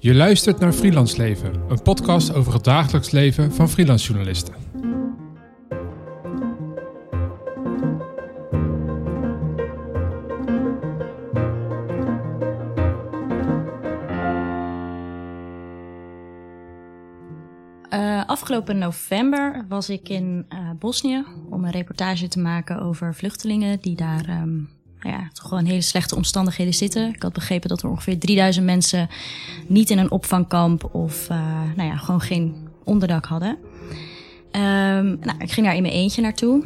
Je luistert naar Freelance Leven, een podcast over het dagelijks leven van freelance journalisten. Uh, afgelopen november was ik in uh, Bosnië om een reportage te maken over vluchtelingen die daar um, ja, toch gewoon hele slechte omstandigheden zitten. Ik had begrepen dat er ongeveer 3000 mensen niet in een opvangkamp of uh, nou ja, gewoon geen onderdak hadden. Um, nou, ik ging daar in mijn eentje naartoe.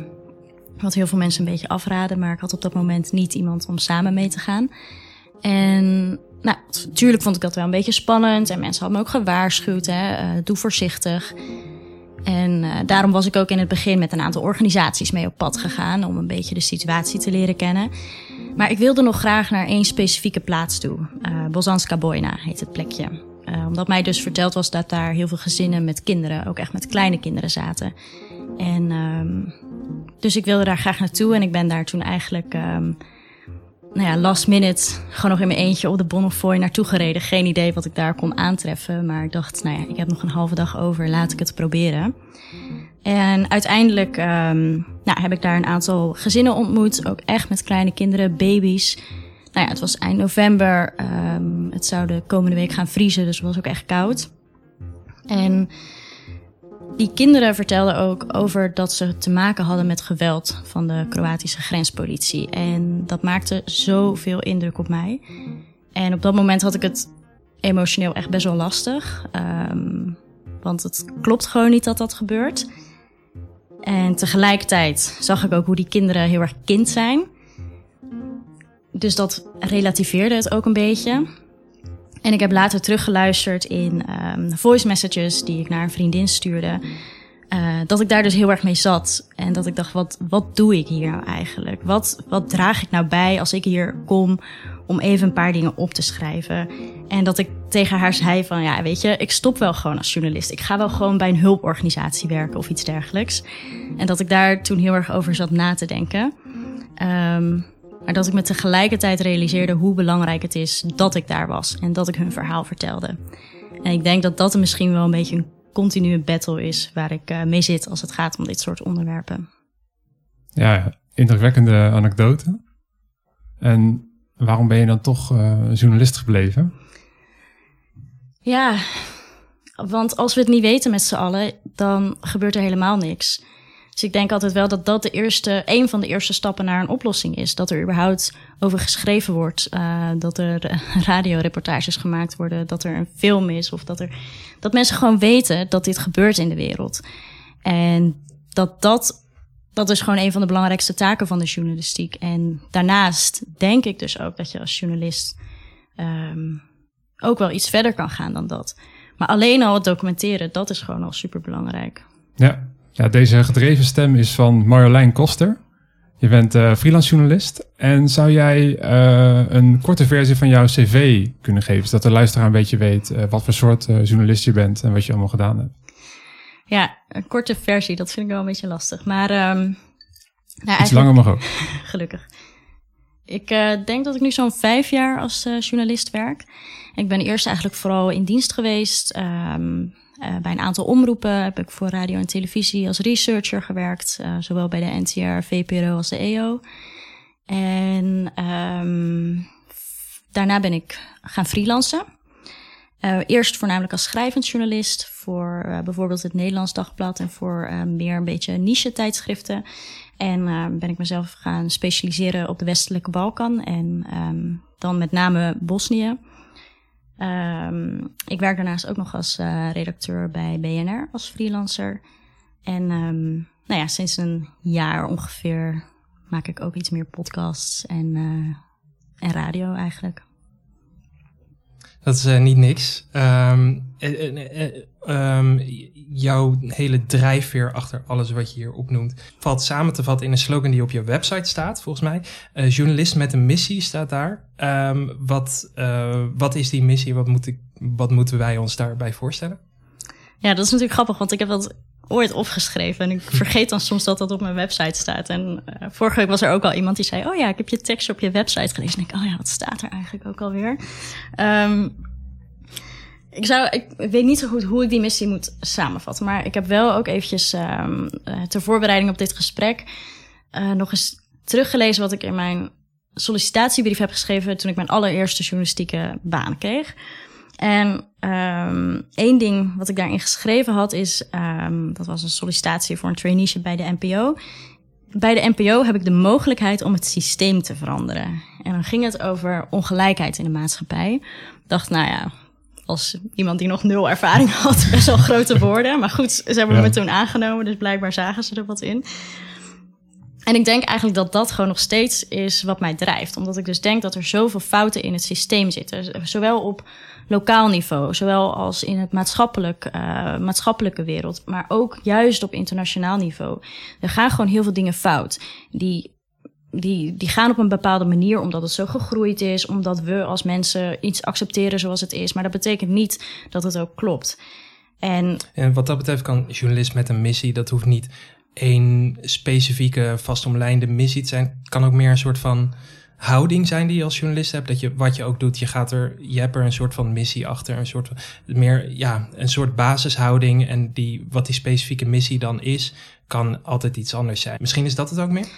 Wat heel veel mensen een beetje afraden, maar ik had op dat moment niet iemand om samen mee te gaan. En nou, natuurlijk vond ik dat wel een beetje spannend. En mensen hadden me ook gewaarschuwd, hè, uh, doe voorzichtig. En uh, daarom was ik ook in het begin met een aantal organisaties mee op pad gegaan om een beetje de situatie te leren kennen. Maar ik wilde nog graag naar één specifieke plaats toe. Uh, Bozanska Bojna heet het plekje. Uh, omdat mij dus verteld was dat daar heel veel gezinnen met kinderen, ook echt met kleine kinderen zaten. En um, dus ik wilde daar graag naartoe en ik ben daar toen eigenlijk um, nou ja, last minute gewoon nog in mijn eentje op de Bonnefoy naartoe gereden. Geen idee wat ik daar kon aantreffen. Maar ik dacht, nou ja, ik heb nog een halve dag over, laat ik het proberen. En uiteindelijk um, nou, heb ik daar een aantal gezinnen ontmoet. Ook echt met kleine kinderen, baby's. Nou ja, het was eind november. Um, het zou de komende week gaan vriezen, dus het was ook echt koud. En die kinderen vertelden ook over dat ze te maken hadden met geweld van de Kroatische grenspolitie. En dat maakte zoveel indruk op mij. En op dat moment had ik het emotioneel echt best wel lastig. Um, want het klopt gewoon niet dat dat gebeurt. En tegelijkertijd zag ik ook hoe die kinderen heel erg kind zijn. Dus dat relativeerde het ook een beetje. En ik heb later teruggeluisterd in um, voice messages die ik naar een vriendin stuurde. Uh, dat ik daar dus heel erg mee zat. En dat ik dacht, wat, wat doe ik hier nou eigenlijk? Wat, wat draag ik nou bij als ik hier kom om even een paar dingen op te schrijven? En dat ik tegen haar zei van, ja, weet je, ik stop wel gewoon als journalist. Ik ga wel gewoon bij een hulporganisatie werken of iets dergelijks. En dat ik daar toen heel erg over zat na te denken. Um, maar dat ik me tegelijkertijd realiseerde hoe belangrijk het is dat ik daar was en dat ik hun verhaal vertelde. En ik denk dat dat misschien wel een beetje een continue battle is waar ik uh, mee zit als het gaat om dit soort onderwerpen. Ja, indrukwekkende anekdote. En waarom ben je dan toch uh, journalist gebleven? Ja, want als we het niet weten met z'n allen, dan gebeurt er helemaal niks. Dus ik denk altijd wel dat dat de eerste, een van de eerste stappen naar een oplossing is. Dat er überhaupt over geschreven wordt, uh, dat er radioreportages gemaakt worden, dat er een film is of dat, er, dat mensen gewoon weten dat dit gebeurt in de wereld. En dat dat, dat is gewoon een van de belangrijkste taken van de journalistiek. En daarnaast denk ik dus ook dat je als journalist um, ook wel iets verder kan gaan dan dat. Maar alleen al het documenteren, dat is gewoon al super belangrijk. Ja, ja, deze gedreven stem is van Marjolein Koster. Je bent uh, freelance journalist. En zou jij uh, een korte versie van jouw cv kunnen geven, zodat de luisteraar een beetje weet uh, wat voor soort journalist je bent en wat je allemaal gedaan hebt? Ja, een korte versie, dat vind ik wel een beetje lastig. Maar um, nou, iets langer mag ook. gelukkig. Ik denk dat ik nu zo'n vijf jaar als journalist werk. Ik ben eerst eigenlijk vooral in dienst geweest. Um, uh, bij een aantal omroepen heb ik voor radio en televisie als researcher gewerkt, uh, zowel bij de NTR, VPRO als de EO. En um, daarna ben ik gaan freelancen. Uh, eerst voornamelijk als schrijvend journalist voor bijvoorbeeld het Nederlands Dagblad en voor meer een beetje niche tijdschriften. En ben ik mezelf gaan specialiseren op de westelijke Balkan en um, dan met name Bosnië. Um, ik werk daarnaast ook nog als uh, redacteur bij BNR als freelancer. En um, nou ja, sinds een jaar ongeveer maak ik ook iets meer podcasts en, uh, en radio eigenlijk. Dat is uh, niet niks. Um, um, jouw hele drijfveer achter alles wat je hier opnoemt valt samen te vatten in een slogan die op je website staat, volgens mij. Journalist met een missie staat daar. Um, wat, wat is die missie? Wat, moet ik, wat moeten wij ons daarbij voorstellen? Ja, dat is natuurlijk grappig, want ik heb dat ooit opgeschreven. En ik vergeet dan soms dat dat op mijn website staat. En uh, vorige week was er ook al iemand die zei: Oh ja, ik heb je tekst op je website gelezen. En ik, oh ja, wat staat er eigenlijk ook alweer? Um, ik, zou, ik weet niet zo goed hoe ik die missie moet samenvatten. Maar ik heb wel ook eventjes um, ter voorbereiding op dit gesprek uh, nog eens teruggelezen wat ik in mijn sollicitatiebrief heb geschreven toen ik mijn allereerste journalistieke baan kreeg. En um, één ding wat ik daarin geschreven had is, um, dat was een sollicitatie voor een traineeship bij de NPO. Bij de NPO heb ik de mogelijkheid om het systeem te veranderen. En dan ging het over ongelijkheid in de maatschappij. Ik dacht, nou ja, als iemand die nog nul ervaring had, best wel grote woorden. Maar goed, ze hebben ja. me toen aangenomen, dus blijkbaar zagen ze er wat in. En ik denk eigenlijk dat dat gewoon nog steeds is wat mij drijft. Omdat ik dus denk dat er zoveel fouten in het systeem zitten. Zowel op lokaal niveau, zowel als in het maatschappelijk, uh, maatschappelijke wereld. Maar ook juist op internationaal niveau. Er gaan gewoon heel veel dingen fout. Die, die, die gaan op een bepaalde manier omdat het zo gegroeid is. Omdat we als mensen iets accepteren zoals het is. Maar dat betekent niet dat het ook klopt. En, en wat dat betreft kan journalist met een missie, dat hoeft niet één specifieke vastomlijnde missie zijn. Kan ook meer een soort van houding zijn die je als journalist hebt. Dat je wat je ook doet, je gaat er, je hebt er een soort van missie achter, een soort meer, ja, een soort basishouding. En die, wat die specifieke missie dan is, kan altijd iets anders zijn. Misschien is dat het ook meer?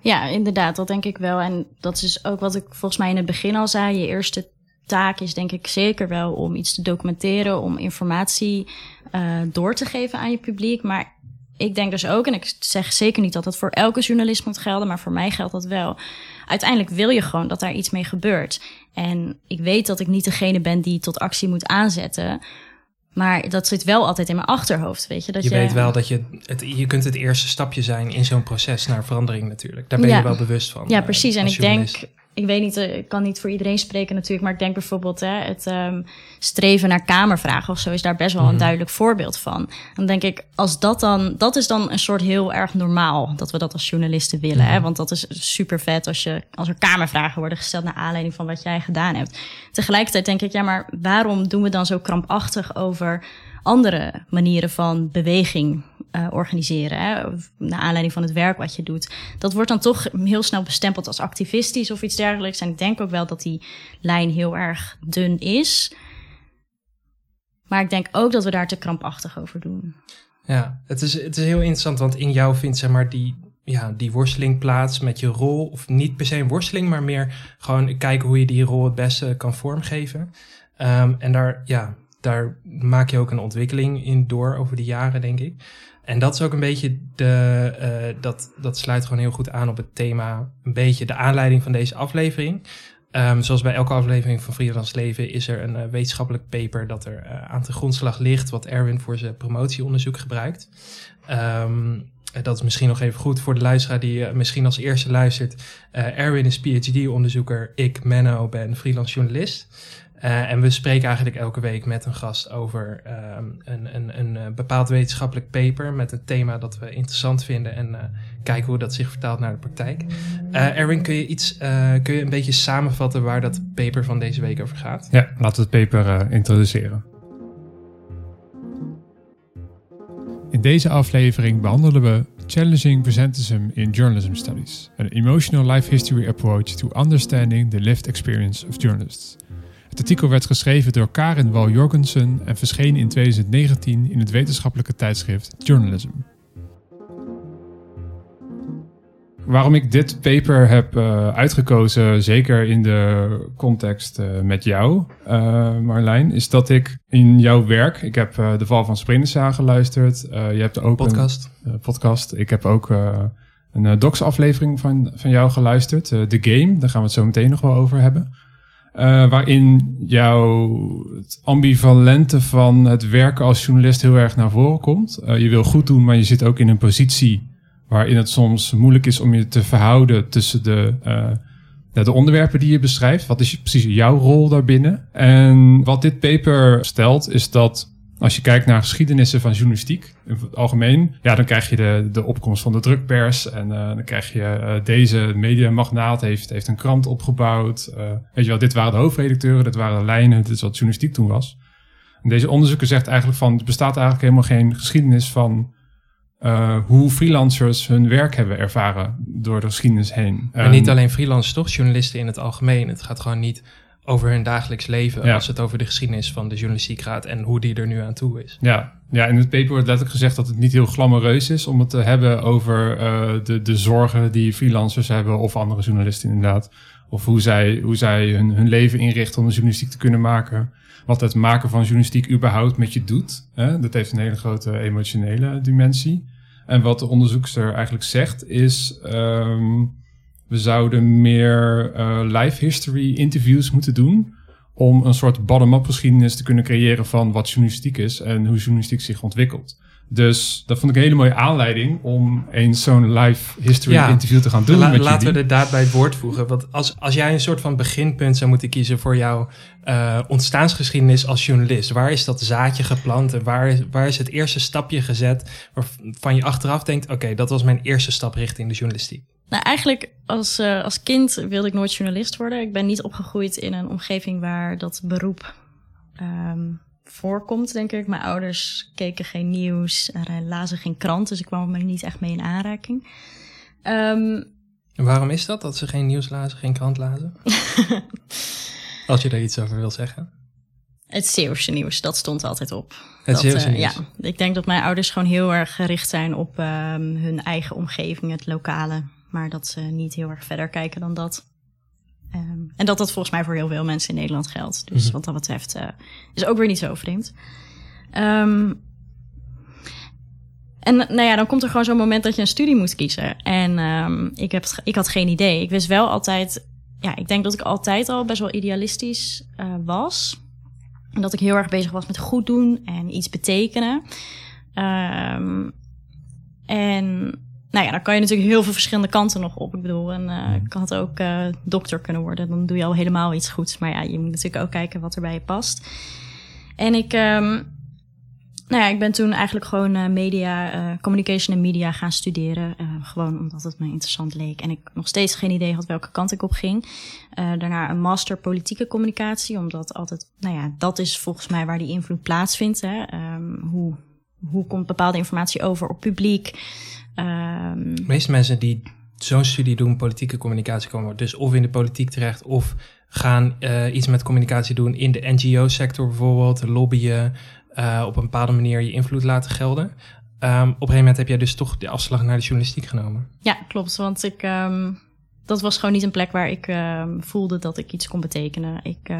Ja, inderdaad, dat denk ik wel. En dat is ook wat ik volgens mij in het begin al zei. Je eerste taak is denk ik zeker wel om iets te documenteren, om informatie uh, door te geven aan je publiek. Maar ik denk dus ook, en ik zeg zeker niet dat dat voor elke journalist moet gelden, maar voor mij geldt dat wel. Uiteindelijk wil je gewoon dat daar iets mee gebeurt. En ik weet dat ik niet degene ben die tot actie moet aanzetten. Maar dat zit wel altijd in mijn achterhoofd, weet je. Dat je, je weet wel dat je, het, je kunt het eerste stapje zijn in zo'n proces naar verandering natuurlijk. Daar ben je wel bewust van. Ja, precies. En ik denk, ik weet niet, eh, ik kan niet voor iedereen spreken natuurlijk, maar ik denk bijvoorbeeld hè, het um, streven naar kamervragen of zo is daar best wel een mhm. duidelijk voorbeeld van. Dan denk ik, als dat dan, dat is dan een soort heel erg normaal dat we dat als journalisten willen. Hè? Mhm. Want dat is super vet als, je, als er kamervragen worden gesteld naar aanleiding van wat jij gedaan hebt. Tegelijkertijd denk ik, ja, maar waarom doen we dan zo krampachtig over andere manieren van beweging uh, organiseren. Hè, naar aanleiding van het werk wat je doet. Dat wordt dan toch heel snel bestempeld als activistisch of iets dergelijks. En ik denk ook wel dat die lijn heel erg dun is. Maar ik denk ook dat we daar te krampachtig over doen. Ja, het is, het is heel interessant, want in jou vindt zeg maar die, ja, die worsteling plaats met je rol. Of niet per se een worsteling, maar meer gewoon kijken hoe je die rol het beste kan vormgeven. Um, en daar, ja, daar maak je ook een ontwikkeling in door over de jaren, denk ik. En dat is ook een beetje de, uh, dat, dat sluit gewoon heel goed aan op het thema, een beetje de aanleiding van deze aflevering. Um, zoals bij elke aflevering van Freelance Leven is er een uh, wetenschappelijk paper dat er uh, aan de grondslag ligt, wat Erwin voor zijn promotieonderzoek gebruikt. Um, dat is misschien nog even goed voor de luisteraar die misschien als eerste luistert. Erwin is PhD-onderzoeker, ik, Menno, ben freelance journalist. Uh, en we spreken eigenlijk elke week met een gast over uh, een, een, een, eh, bepaald wetenschappelijk paper met een thema dat we interessant vinden en uh, kijken hoe dat zich vertaalt naar de praktijk. Erwin, kun je, iets, kun je een beetje samenvatten waar dat paper van deze week over gaat? Ja, laten we het paper introduceren. In deze aflevering behandelen we Challenging Presentism in Journalism Studies, an emotional life history approach to understanding the lived experience of journalists. Het artikel werd geschreven door Karin Wal Jorgensen en verscheen in 2019 in het wetenschappelijke tijdschrift Journalism. Waarom ik dit paper heb uh, uitgekozen, zeker in de context uh, met jou, uh, Marlijn, is dat ik in jouw werk, ik heb de val van Sprintersa geluisterd. je hebt ook podcast. een podcast. Ik heb ook een docs aflevering van, van jou geluisterd, The Game. Daar gaan we het zo meteen nog wel over hebben. Uh, waarin jouw ambivalente van het werken als journalist heel erg naar voren komt. Uh, je wil goed doen, maar je zit ook in een positie waarin het soms moeilijk is om je te verhouden tussen de, uh, de onderwerpen die je beschrijft. Wat is precies jouw rol daarbinnen? En wat dit paper stelt, is dat als je kijkt naar geschiedenissen van journalistiek in het algemeen, ja, dan krijg je de, de opkomst van de drukpers. En uh, dan krijg je uh, deze mediamagnaat heeft, heeft een krant opgebouwd. Uh, weet je wel, dit waren de hoofdredacteuren, dit waren de lijnen, dit is wat journalistiek toen was. En deze onderzoeker zegt eigenlijk van, er bestaat eigenlijk helemaal geen geschiedenis van hoe freelancers hun werk hebben ervaren door de geschiedenis heen. Maar niet alleen freelancers, toch? Journalisten in het algemeen. Het gaat gewoon niet over hun dagelijks leven Ja. als het over de geschiedenis van de journalistiek gaat en hoe die er nu aan toe is. Ja, ja, in het paper wordt letterlijk gezegd dat het niet heel glamoureus is om het te hebben over eh, de, de zorgen die freelancers hebben of andere journalisten inderdaad. Of hoe zij, hoe zij hun, hun leven inrichten om de journalistiek te kunnen maken. Wat het maken van journalistiek überhaupt met je doet. Hè? Dat heeft een hele grote emotionele dimensie. En wat de onderzoekster eigenlijk zegt is... ehm, we zouden meer eh, life history interviews moeten doen om een soort bottom-up geschiedenis te kunnen creëren van wat journalistiek is en hoe journalistiek zich ontwikkelt. Dus dat vond ik een hele mooie aanleiding om eens zo'n live history Ja. interview te gaan doen La- met laten jullie. we de daad bij het woord voegen. Want als, als jij een soort van beginpunt zou moeten kiezen voor jouw eh, ontstaansgeschiedenis als journalist, waar is dat zaadje geplant en waar, is- waar is het eerste stapje gezet waarvan je achteraf denkt: oké, dat was mijn eerste stap richting de journalistiek? Nou, eigenlijk als, eh, als kind wilde ik nooit journalist worden. Ik ben niet opgegroeid in een omgeving waar dat beroep ehm, voorkomt, denk ik. Mijn ouders keken geen nieuws, eh, lazen geen krant, dus ik kwam er niet echt mee in aanraking. Ehm, En waarom is dat, dat ze geen nieuws lazen, geen krant lazen? als je daar iets over wil zeggen. het Zeeuwse nieuws, dat stond altijd op. Het dat, Zeeuwse nieuws. Ja, ik denk dat mijn ouders gewoon heel erg gericht zijn op ehm, hun eigen omgeving, het lokale. Maar dat ze niet heel erg verder kijken dan dat. Ehm, en dat dat volgens mij voor heel veel mensen in Nederland geldt. Dus Mhm. wat dat betreft eh, is ook weer niet zo vreemd. Ehm, en nou ja, dan komt er gewoon zo'n moment dat je een studie moet kiezen. En ehm, ik, heb, ik had geen idee. Ik wist wel altijd... Ja, ik denk dat ik altijd al best wel idealistisch eh, was. En dat ik heel erg bezig was met goed doen en iets betekenen. En nou ja, dan kan je natuurlijk heel veel verschillende kanten nog op. Ik bedoel, en, eh, ik had ook eh, dokter kunnen worden. Dan doe je al helemaal iets goeds. Maar ja, je moet natuurlijk ook kijken wat er bij je past. En ik, ehm, nou ja, ik ben toen eigenlijk gewoon eh, media, eh, communication en media gaan studeren. gewoon omdat het me interessant leek. En ik nog steeds geen idee had welke kant ik op ging. Daarna een master politieke communicatie. Omdat altijd, nou ja, dat is volgens mij waar die invloed plaatsvindt. Hè? Ehm, hoe, hoe komt bepaalde informatie over op publiek? Ehm, De meeste mensen die zo'n studie doen, politieke communicatie, komen dus of in de politiek terecht of gaan eh, iets met communicatie doen in de NGO-sector bijvoorbeeld, lobbyen, eh, op een bepaalde manier je invloed laten gelden. Ehm, op een gegeven moment heb jij dus toch de afslag naar de journalistiek genomen. Ja, klopt. Want ik, ehm, dat was gewoon niet een plek waar ik voelde dat ik iets kon betekenen. Ik,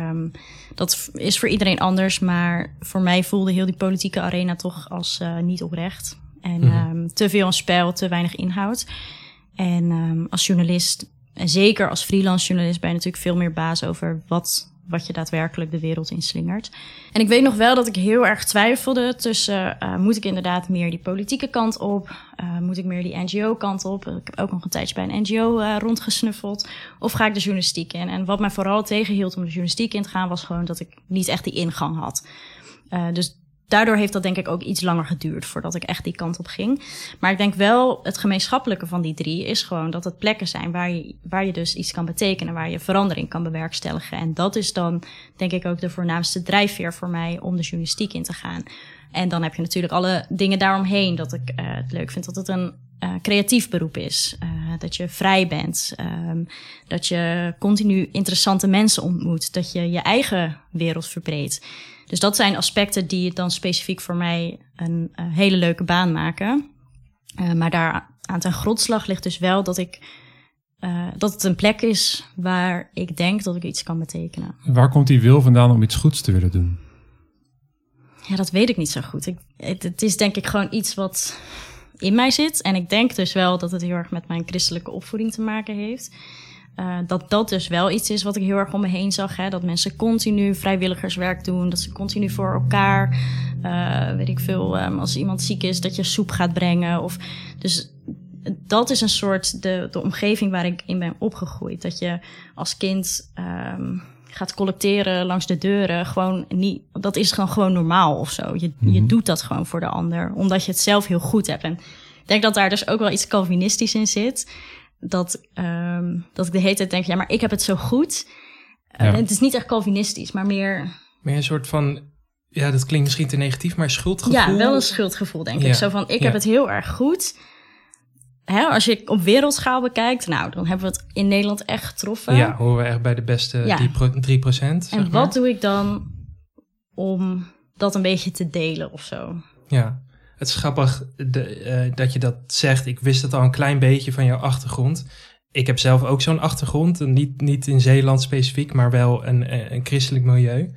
dat is voor iedereen anders, maar voor mij voelde heel die politieke arena toch als eh, niet oprecht. En ehm, te veel een spel, te weinig inhoud. En ehm, als journalist, en zeker als freelance journalist, ben je natuurlijk veel meer baas over wat, wat je daadwerkelijk de wereld inslingert. En ik weet nog wel dat ik heel erg twijfelde tussen, eh, moet ik inderdaad meer die politieke kant op? Eh, moet ik meer die NGO-kant op? Ik heb ook nog een tijdje bij een NGO eh, rondgesnuffeld. Of ga ik de journalistiek in? En wat mij vooral tegenhield om de journalistiek in te gaan, was gewoon dat ik niet echt die ingang had. Dus daardoor heeft dat denk ik ook iets langer geduurd voordat ik echt die kant op ging. Maar ik denk wel, het gemeenschappelijke van die drie is gewoon dat het plekken zijn waar je, waar je dus iets kan betekenen, waar je verandering kan bewerkstelligen. En dat is dan denk ik ook de voornaamste drijfveer voor mij om de journalistiek in te gaan. En dan heb je natuurlijk alle dingen daaromheen. Dat ik eh, het leuk vind dat het een eh, creatief beroep is. Eh, dat je vrij bent. ehm, dat je continu interessante mensen ontmoet. Dat je je eigen wereld verbreedt. Dus dat zijn aspecten die het dan specifiek voor mij een eh, hele leuke baan maken. Eh, maar daar aan ten grondslag ligt dus wel dat ik. eh, dat het een plek is waar ik denk dat ik iets kan betekenen. Waar komt die wil vandaan om iets goeds te willen doen? Ja, dat weet ik niet zo goed. Ik, het, het is denk ik gewoon iets wat in mij zit. En ik denk dus wel dat het heel erg met mijn christelijke opvoeding te maken heeft. Eh, dat dat dus wel iets is wat ik heel erg om me heen zag. Hè? Dat mensen continu vrijwilligerswerk doen. Dat ze continu voor elkaar, eh, weet ik veel, ehm, als iemand ziek is, dat je soep gaat brengen. Of, dus dat is een soort de, de omgeving waar ik in ben opgegroeid. Dat je als kind ehm, gaat collecteren langs de deuren. Gewoon niet, dat is gewoon, gewoon normaal of zo. Je, je doet dat gewoon voor de ander, omdat je het zelf heel goed hebt. En ik denk dat daar dus ook wel iets Calvinistisch in zit. Dat, ehm, dat ik de hele tijd denk, ja, maar ik heb het zo goed. Eh, Ja. Het is niet echt Calvinistisch, maar meer... Meer een soort van, ja, dat klinkt misschien te negatief, maar schuldgevoel. Ja, wel een schuldgevoel, denk Ja, ik. Zo van, ik ja. heb het heel erg goed. hè, als je op wereldschaal bekijkt, nou, dan hebben we het in Nederland echt getroffen. Ja, horen we echt bij de beste Ja. 3 procent. en wat doe ik dan om dat een beetje te delen of zo? Ja, het is grappig de, eh, dat je dat zegt. Ik wist het al een klein beetje van jouw achtergrond. Ik heb zelf ook zo'n achtergrond. Niet, niet in Zeeland specifiek, maar wel een, eh, een christelijk milieu.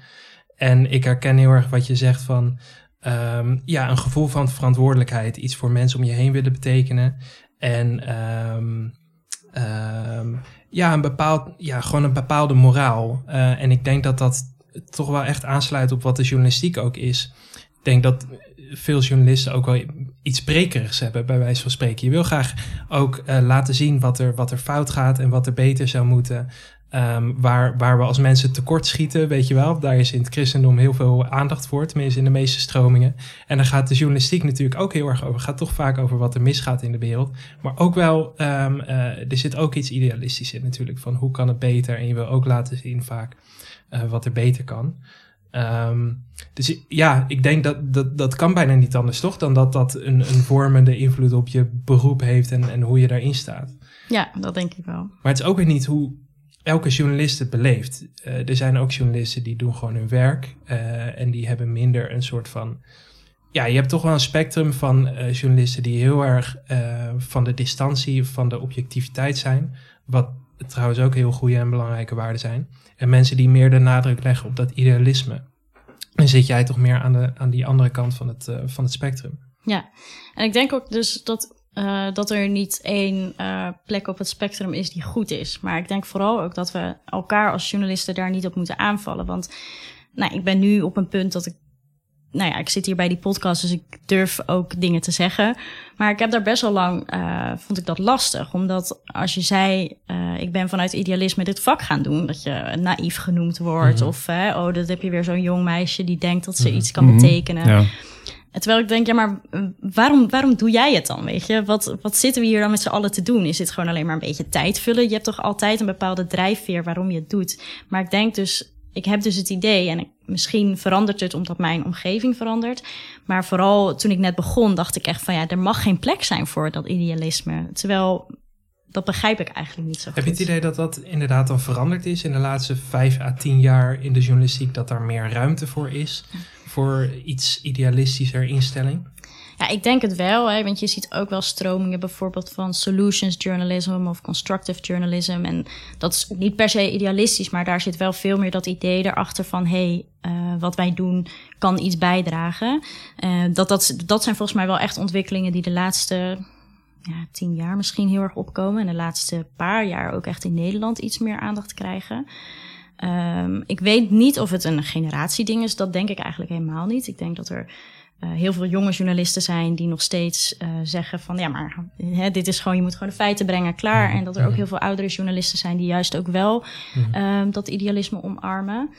En ik herken heel erg wat je zegt van... ehm, ja, een gevoel van verantwoordelijkheid. Iets voor mensen om je heen willen betekenen. En ehm, ehm, ja, een bepaald, ja, gewoon een bepaalde moraal. Eh, en ik denk dat dat toch wel echt aansluit op wat de journalistiek ook is. Ik denk dat veel journalisten ook wel iets sprekerigs hebben, bij wijze van spreken. Je wil graag ook eh, laten zien wat er, wat er fout gaat en wat er beter zou moeten. Ehm, waar, waar we als mensen tekort schieten, weet je wel. Daar is in het christendom heel veel aandacht voor, tenminste in de meeste stromingen. En daar gaat de journalistiek natuurlijk ook heel erg over. Gaat toch vaak over wat er misgaat in de wereld. Maar ook wel, ehm, eh, er zit ook iets idealistisch in natuurlijk. Van hoe kan het beter? En je wil ook laten zien vaak eh, wat er beter kan. Ehm, dus ja, ik denk dat, dat dat kan bijna niet anders, toch? Dan dat dat een, een vormende invloed op je beroep heeft en, en hoe je daarin staat. Ja, dat denk ik wel. Maar het is ook weer niet hoe elke journalist het beleeft. Eh, er zijn ook journalisten die doen gewoon hun werk eh, en die hebben minder een soort van... Ja, je hebt toch wel een spectrum van eh, journalisten die heel erg van de distantie, van de objectiviteit zijn. Wat trouwens ook heel goede en belangrijke waarden zijn. En mensen die meer de nadruk leggen op dat idealisme. Dan zit jij toch meer aan, de, aan die andere kant van het, eh, van het spectrum. Ja, en ik denk ook dus dat, eh, dat er niet één eh, plek op het spectrum is die goed is. Maar ik denk vooral ook dat we elkaar als journalisten daar niet op moeten aanvallen. Want nou, ik ben nu op een punt dat ik. Nou ja, ik zit hier bij die podcast, dus ik durf ook dingen te zeggen. Maar ik heb daar best wel lang, eh, vond ik dat lastig. Omdat als je zei, eh, ik ben vanuit idealisme dit vak gaan doen, dat je naïef genoemd wordt. Mhm. Of, oh, dat heb je weer zo'n jong meisje die denkt dat ze Mhm. iets kan Mhm. betekenen. Ja. Terwijl ik denk, ja, maar eh, waarom, waarom doe jij het dan? Weet je, wat, wat zitten we hier dan met z'n allen te doen? Is dit gewoon alleen maar een beetje tijd vullen? Je hebt toch altijd een bepaalde drijfveer waarom je het doet. Maar ik denk dus, ik heb dus het idee, en ik, misschien verandert het omdat mijn omgeving verandert. Maar vooral toen ik net begon, dacht ik echt van ja, er mag geen plek zijn voor dat idealisme. Terwijl dat begrijp ik eigenlijk niet zo goed. Heb je het idee dat dat inderdaad dan veranderd is in de laatste vijf à tien jaar in de journalistiek? Dat daar meer ruimte voor is? Voor iets idealistischer instelling? Ja, ik denk het wel, hè, want je ziet ook wel stromingen bijvoorbeeld van solutions journalism of constructive journalism. En dat is niet per se idealistisch, maar daar zit wel veel meer dat idee erachter van hey, eh, wat wij doen kan iets bijdragen. Eh, dat, dat, dat zijn volgens mij wel echt ontwikkelingen die de laatste ja, tien jaar misschien heel erg opkomen. En de laatste paar jaar ook echt in Nederland iets meer aandacht krijgen. Ehm, ik weet niet of het een generatieding is. Dat denk ik eigenlijk helemaal niet. Ik denk dat er eh, heel veel jonge journalisten zijn die nog steeds eh, zeggen van ja, maar hè, dit is gewoon, je moet gewoon de feiten brengen, klaar. En dat er ook heel veel oudere journalisten zijn die juist ook wel ehm, dat idealisme omarmen.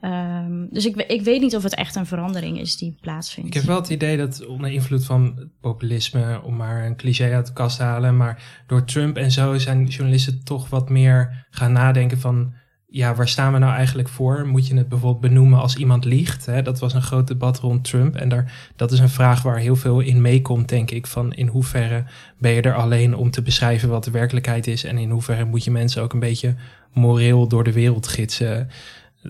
Ehm, dus ik, ik weet niet of het echt een verandering is die plaatsvindt. Ik heb wel het idee dat onder invloed van populisme, om maar een cliché uit de kast te halen, maar door Trump en zo zijn journalisten toch wat meer gaan nadenken van, ja, waar staan we nou eigenlijk voor? Moet je het bijvoorbeeld benoemen als iemand liegt? Hè? Dat was een groot debat rond Trump en daar, dat is een vraag waar heel veel in meekomt, denk ik, van in hoeverre ben je er alleen om te beschrijven wat de werkelijkheid is en in hoeverre moet je mensen ook een beetje moreel door de wereld gidsen?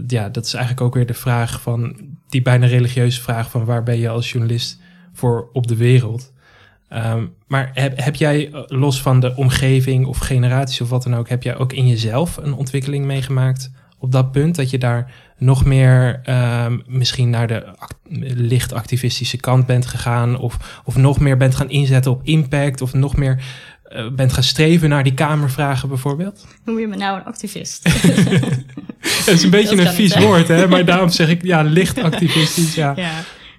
ja, dat is eigenlijk ook weer de vraag van die bijna religieuze vraag van waar ben je als journalist voor op de wereld. Ehm, maar heb, heb jij eh, los van de omgeving of generaties of wat dan ook, heb jij ook in jezelf een ontwikkeling meegemaakt op dat punt dat je daar nog meer ehm, misschien naar de licht activistische kant bent gegaan of, of nog meer bent gaan inzetten op impact of nog meer eh, bent gaan streven naar die kamervragen bijvoorbeeld? Noem je me nou een activist? Dat is een beetje Dat een vies niet, woord, hè? Maar daarom zeg ik, ja, licht activistisch, ja. ja.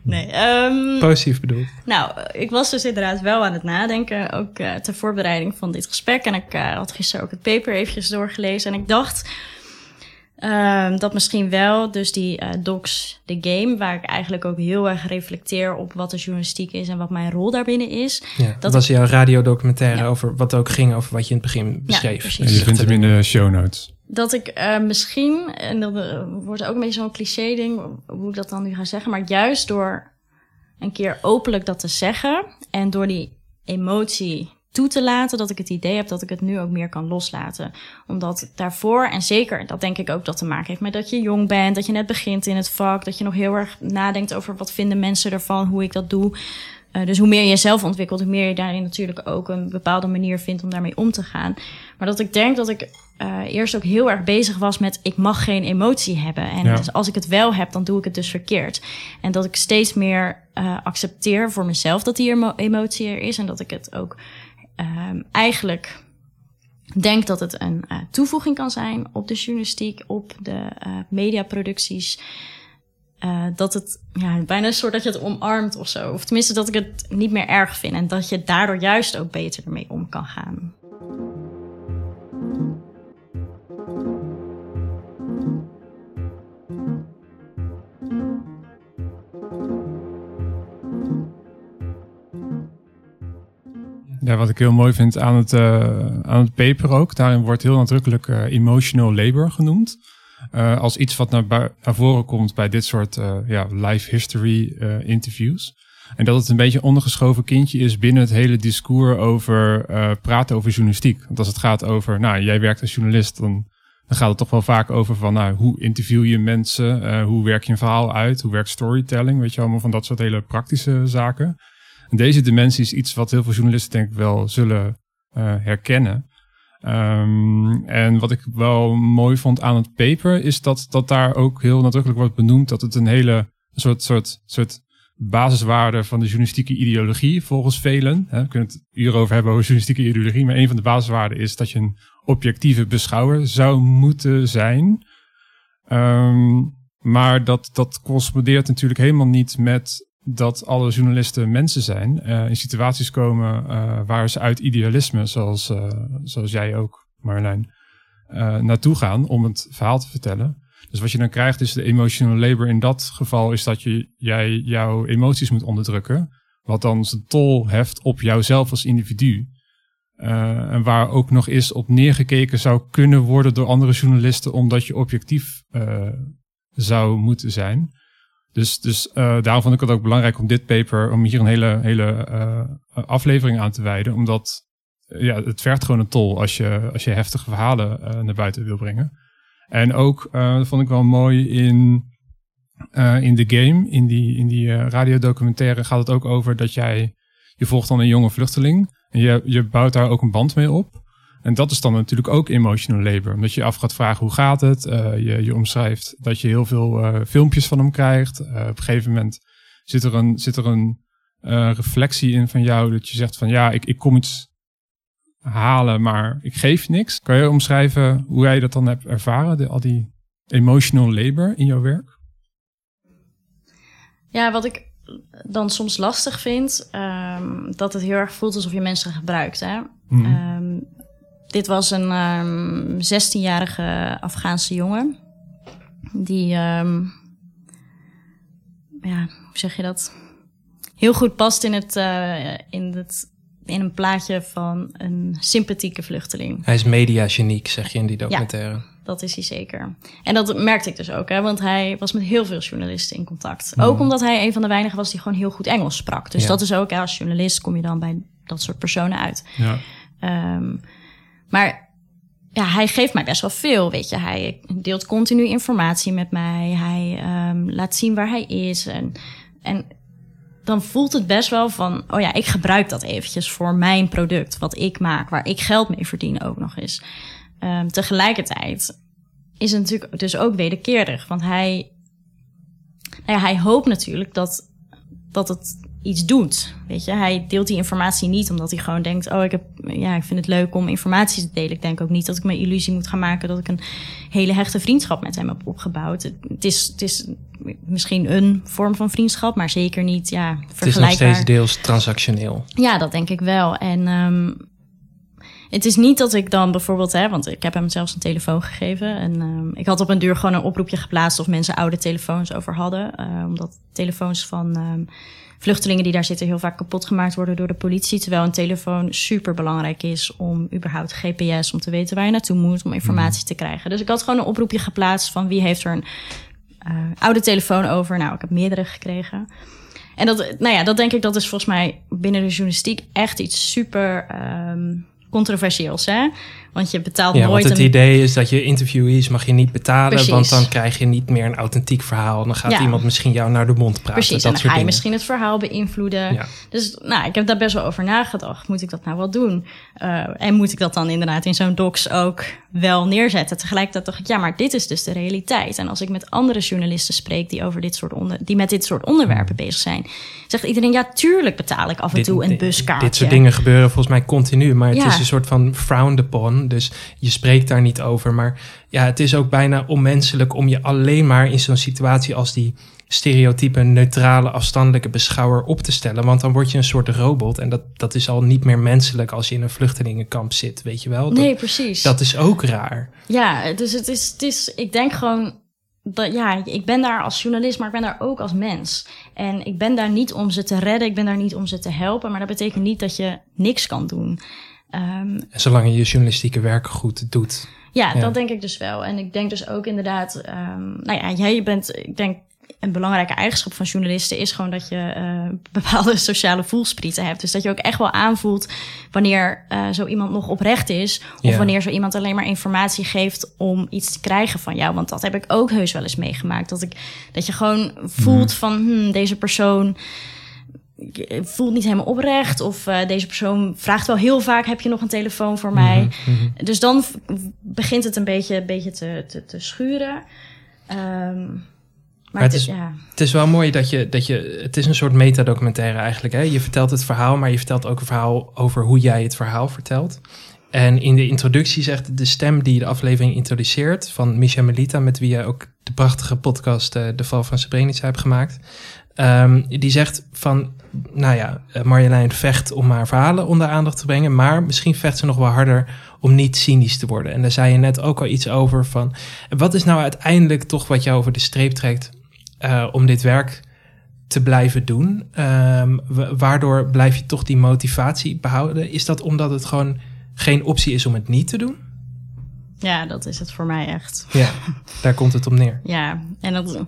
Nee, ehm, Positief bedoeld. Nou, ik was dus inderdaad wel aan het nadenken, ook eh, ter voorbereiding van dit gesprek. En ik eh, had gisteren ook het paper eventjes doorgelezen. En ik dacht ehm, dat misschien wel, dus die eh, Docs, de game, waar ik eigenlijk ook heel erg reflecteer op wat de journalistiek is en wat mijn rol daarbinnen is. Ja, dat Dat was jouw radiodocumentaire Ja. over wat ook ging over wat je in het begin beschreef. precies. En je vindt hem in de show notes. Dat ik eh, misschien, en dat eh, wordt ook een beetje zo'n cliché ding, hoe ik dat dan nu ga zeggen, maar juist door een keer openlijk dat te zeggen en door die emotie toe te laten dat ik het idee heb dat ik het nu ook meer kan loslaten. Omdat daarvoor, en zeker, dat denk ik ook dat te maken heeft met dat je jong bent, dat je net begint in het vak, dat je nog heel erg nadenkt over wat vinden mensen ervan, hoe ik dat doe. Uh, dus hoe meer je jezelf ontwikkelt, hoe meer je daarin natuurlijk ook een bepaalde manier vindt om daarmee om te gaan. Maar dat ik denk dat ik uh, eerst ook heel erg bezig was met ik mag geen emotie hebben. En ja. dus als ik het wel heb, dan doe ik het dus verkeerd. En dat ik steeds meer uh, accepteer voor mezelf dat die emo emotie er is. En dat ik het ook um, eigenlijk denk dat het een uh, toevoeging kan zijn op de journalistiek, op de mediaproducties. Uh, dat het ja, bijna een soort dat je het omarmt of zo. Of tenminste dat ik het niet meer erg vind. En dat je daardoor juist ook beter ermee om kan gaan. Ja, wat ik heel mooi vind aan het, uh, aan het paper ook, daarin wordt heel nadrukkelijk uh, emotional labor genoemd. Uh, als iets wat naar, naar voren komt bij dit soort ja, life history interviews. En dat het een beetje ondergeschoven kindje is binnen het hele discours over praten over journalistiek. Want als het gaat over, nou, jij werkt als journalist, dan, dan gaat het toch wel vaak over van, nou, hoe interview je mensen? hoe werk je een verhaal uit? Hoe werkt storytelling? Weet je, allemaal van dat soort hele praktische zaken. Deze dimensie is iets wat heel veel journalisten denk ik wel zullen uh, herkennen. Um, en wat ik wel mooi vond aan het paper is dat, dat daar ook heel nadrukkelijk wordt benoemd dat het een hele soort, soort, soort basiswaarde van de journalistieke ideologie volgens velen. Hè, we kunnen het uren over hebben over journalistieke ideologie, maar een van de basiswaarden is dat je een objectieve beschouwer zou moeten zijn. Um, maar dat, dat correspondeert natuurlijk helemaal niet met dat alle journalisten mensen zijn, uh, in situaties komen uh, waar ze uit idealisme, zoals, uh, zoals jij ook, Marjolein, naartoe gaan om het verhaal te vertellen. Dus wat je dan krijgt is de emotional labor. In dat geval is dat je, jij jouw emoties moet onderdrukken. Wat dan zijn tol heft op jouzelf als individu. en waar ook nog eens op neergekeken zou kunnen worden door andere journalisten, omdat je objectief zou moeten zijn. Dus, dus uh, daarom vond ik het ook belangrijk om dit paper, om hier een hele, hele uh, aflevering aan te wijden. Omdat uh, ja, het vergt gewoon een tol als je, als je heftige verhalen naar buiten wil brengen. En ook, dat vond ik wel mooi in, in de game, in die, in die radiodocumentaire gaat het ook over dat jij, je volgt dan een jonge vluchteling. En je, je bouwt daar ook een band mee op. En dat is dan natuurlijk ook emotional labor. Omdat je af gaat vragen hoe gaat het. Uh, je, je omschrijft dat je heel veel uh, filmpjes van hem krijgt. Uh, op een gegeven moment zit er een, zit er een reflectie in van jou. Dat je zegt van ja, ik, ik kom iets halen, maar ik geef niks. Kan je omschrijven hoe jij dat dan hebt ervaren? De, al die emotional labor in jouw werk? Ja, wat ik dan soms lastig vind, um, dat het heel erg voelt alsof je mensen gebruikt. Hè? Mm. Dit was een um, ehm, 16-jarige Afghaanse jongen. Die, um, ja, hoe zeg je dat? Heel goed past in, het, uh, in, het, in een plaatje van een sympathieke vluchteling. Hij is mediageniek, zeg je in die documentaire. Ja, dat is hij zeker. En dat merkte ik dus ook, hè, want hij was met heel veel journalisten in contact. Mm. Ook omdat hij een van de weinigen was die gewoon heel goed Engels sprak. Dus ja. dat is ook, als journalist kom je dan bij dat soort personen uit. Ja. Um, maar ja, hij geeft mij best wel veel, weet je. Hij deelt continu informatie met mij. Hij um, laat zien waar hij is. En, en dan voelt het best wel van... oh ja, ik gebruik dat eventjes voor mijn product... wat ik maak, waar ik geld mee verdien ook nog eens. Um, tegelijkertijd is het natuurlijk dus ook wederkerig. Want hij, nou ja, hij hoopt natuurlijk dat, dat het iets doet. Weet je, hij deelt die informatie niet omdat hij gewoon denkt: Oh, ik, heb, ja, ik vind het leuk om informatie te delen. Ik denk ook niet dat ik me illusie moet gaan maken dat ik een hele hechte vriendschap met hem heb opgebouwd. Het is, het is misschien een vorm van vriendschap, maar zeker niet ja, vergelijkbaar. Het is nog steeds deels transactioneel. Ja, dat denk ik wel. En um, het is niet dat ik dan bijvoorbeeld, hè, want ik heb hem zelfs een telefoon gegeven. En um, ik had op een duur gewoon een oproepje geplaatst of mensen oude telefoons over hadden. Uh, omdat telefoons van um, vluchtelingen die daar zitten heel vaak kapot gemaakt worden door de politie. Terwijl een telefoon super belangrijk is om überhaupt GPS, om te weten waar je naartoe moet, om informatie te krijgen. Dus ik had gewoon een oproepje geplaatst van wie heeft er een uh, oude telefoon over. Nou, ik heb meerdere gekregen. En dat, nou ja, dat denk ik, dat is volgens mij binnen de journalistiek echt iets super ehm, controversieels. Hè? Want je betaalt Ja, nooit want het een... idee is dat je interviewees mag je niet betalen, Precies. want dan krijg je niet meer een authentiek verhaal. Dan gaat Ja. iemand misschien jou naar de mond praten. Precies, dat en dan soort ga je dingen. misschien het verhaal beïnvloeden. Ja. Dus nou, ik heb daar best wel over nagedacht. Moet ik dat nou wel doen? Eh, en moet ik dat dan inderdaad in zo'n docs ook wel neerzetten? Tegelijkertijd dacht ik, ja, maar dit is dus de realiteit. En als ik met andere journalisten spreek die, over dit soort onder, die met dit soort onderwerpen bezig zijn, zegt iedereen, ja, tuurlijk betaal ik af en Dit- toe een buskaartje. Dit soort dingen gebeuren volgens mij continu, maar het Ja. Is een soort van frowned upon. Dus je spreekt daar niet over. Maar ja, het is ook bijna onmenselijk om je alleen maar in zo'n situatie als die stereotype, neutrale, afstandelijke beschouwer op te stellen. Want dan word je een soort robot. En dat, dat is al niet meer menselijk als je in een vluchtelingenkamp zit, weet je wel? Dat, Nee, precies. dat is ook raar. Ja, dus het is, het is, ik denk gewoon dat ja, ik ben daar als journalist, maar ik ben daar ook als mens. En ik ben daar niet om ze te redden, ik ben daar niet om ze te helpen, maar dat betekent niet dat je niks kan doen. Ehm, zolang je je journalistieke werk goed doet. ja, Ja. dat denk ik dus wel. En ik denk dus ook inderdaad, ehm, nou ja, jij bent, ik denk, een belangrijke eigenschap van journalisten is gewoon dat je eh, bepaalde sociale voelsprieten hebt. Dus dat je ook echt wel aanvoelt wanneer eh, zo iemand nog oprecht is. Of wanneer zo iemand alleen maar informatie geeft om iets te krijgen van jou. Want dat heb ik ook heus wel eens meegemaakt. Dat, ik, dat je gewoon voelt van hmm, deze persoon voelt niet helemaal oprecht. Of eh, deze persoon vraagt wel heel vaak: heb je nog een telefoon voor mij? Mhm. Dus dan begint het een beetje, beetje te, te, te schuren. Ehm, maar het het, is- ja. Het is wel mooi dat je, dat je het is een soort metadocumentaire eigenlijk. Hè? Je vertelt het verhaal, maar je vertelt ook een verhaal over hoe jij het verhaal vertelt. En in de introductie zegt de stem die de aflevering introduceert van Misha Melita, met wie jij ook de prachtige podcast eh, De Val van Srebrenica hebt gemaakt. Ehm, die zegt van, nou ja, eh, Marjolein vecht om haar verhalen onder aandacht te brengen, maar misschien vecht ze nog wel harder om niet cynisch te worden. En daar zei je net ook al iets over van, wat is nou uiteindelijk toch wat jou over de streep trekt eh, om dit werk te blijven doen? Ehm, wa- waardoor blijf je toch die motivatie behouden? Is dat omdat het gewoon geen optie is om het niet te doen? ja, dat is het voor mij echt. Ja, daar komt het op neer. Ja, en dat,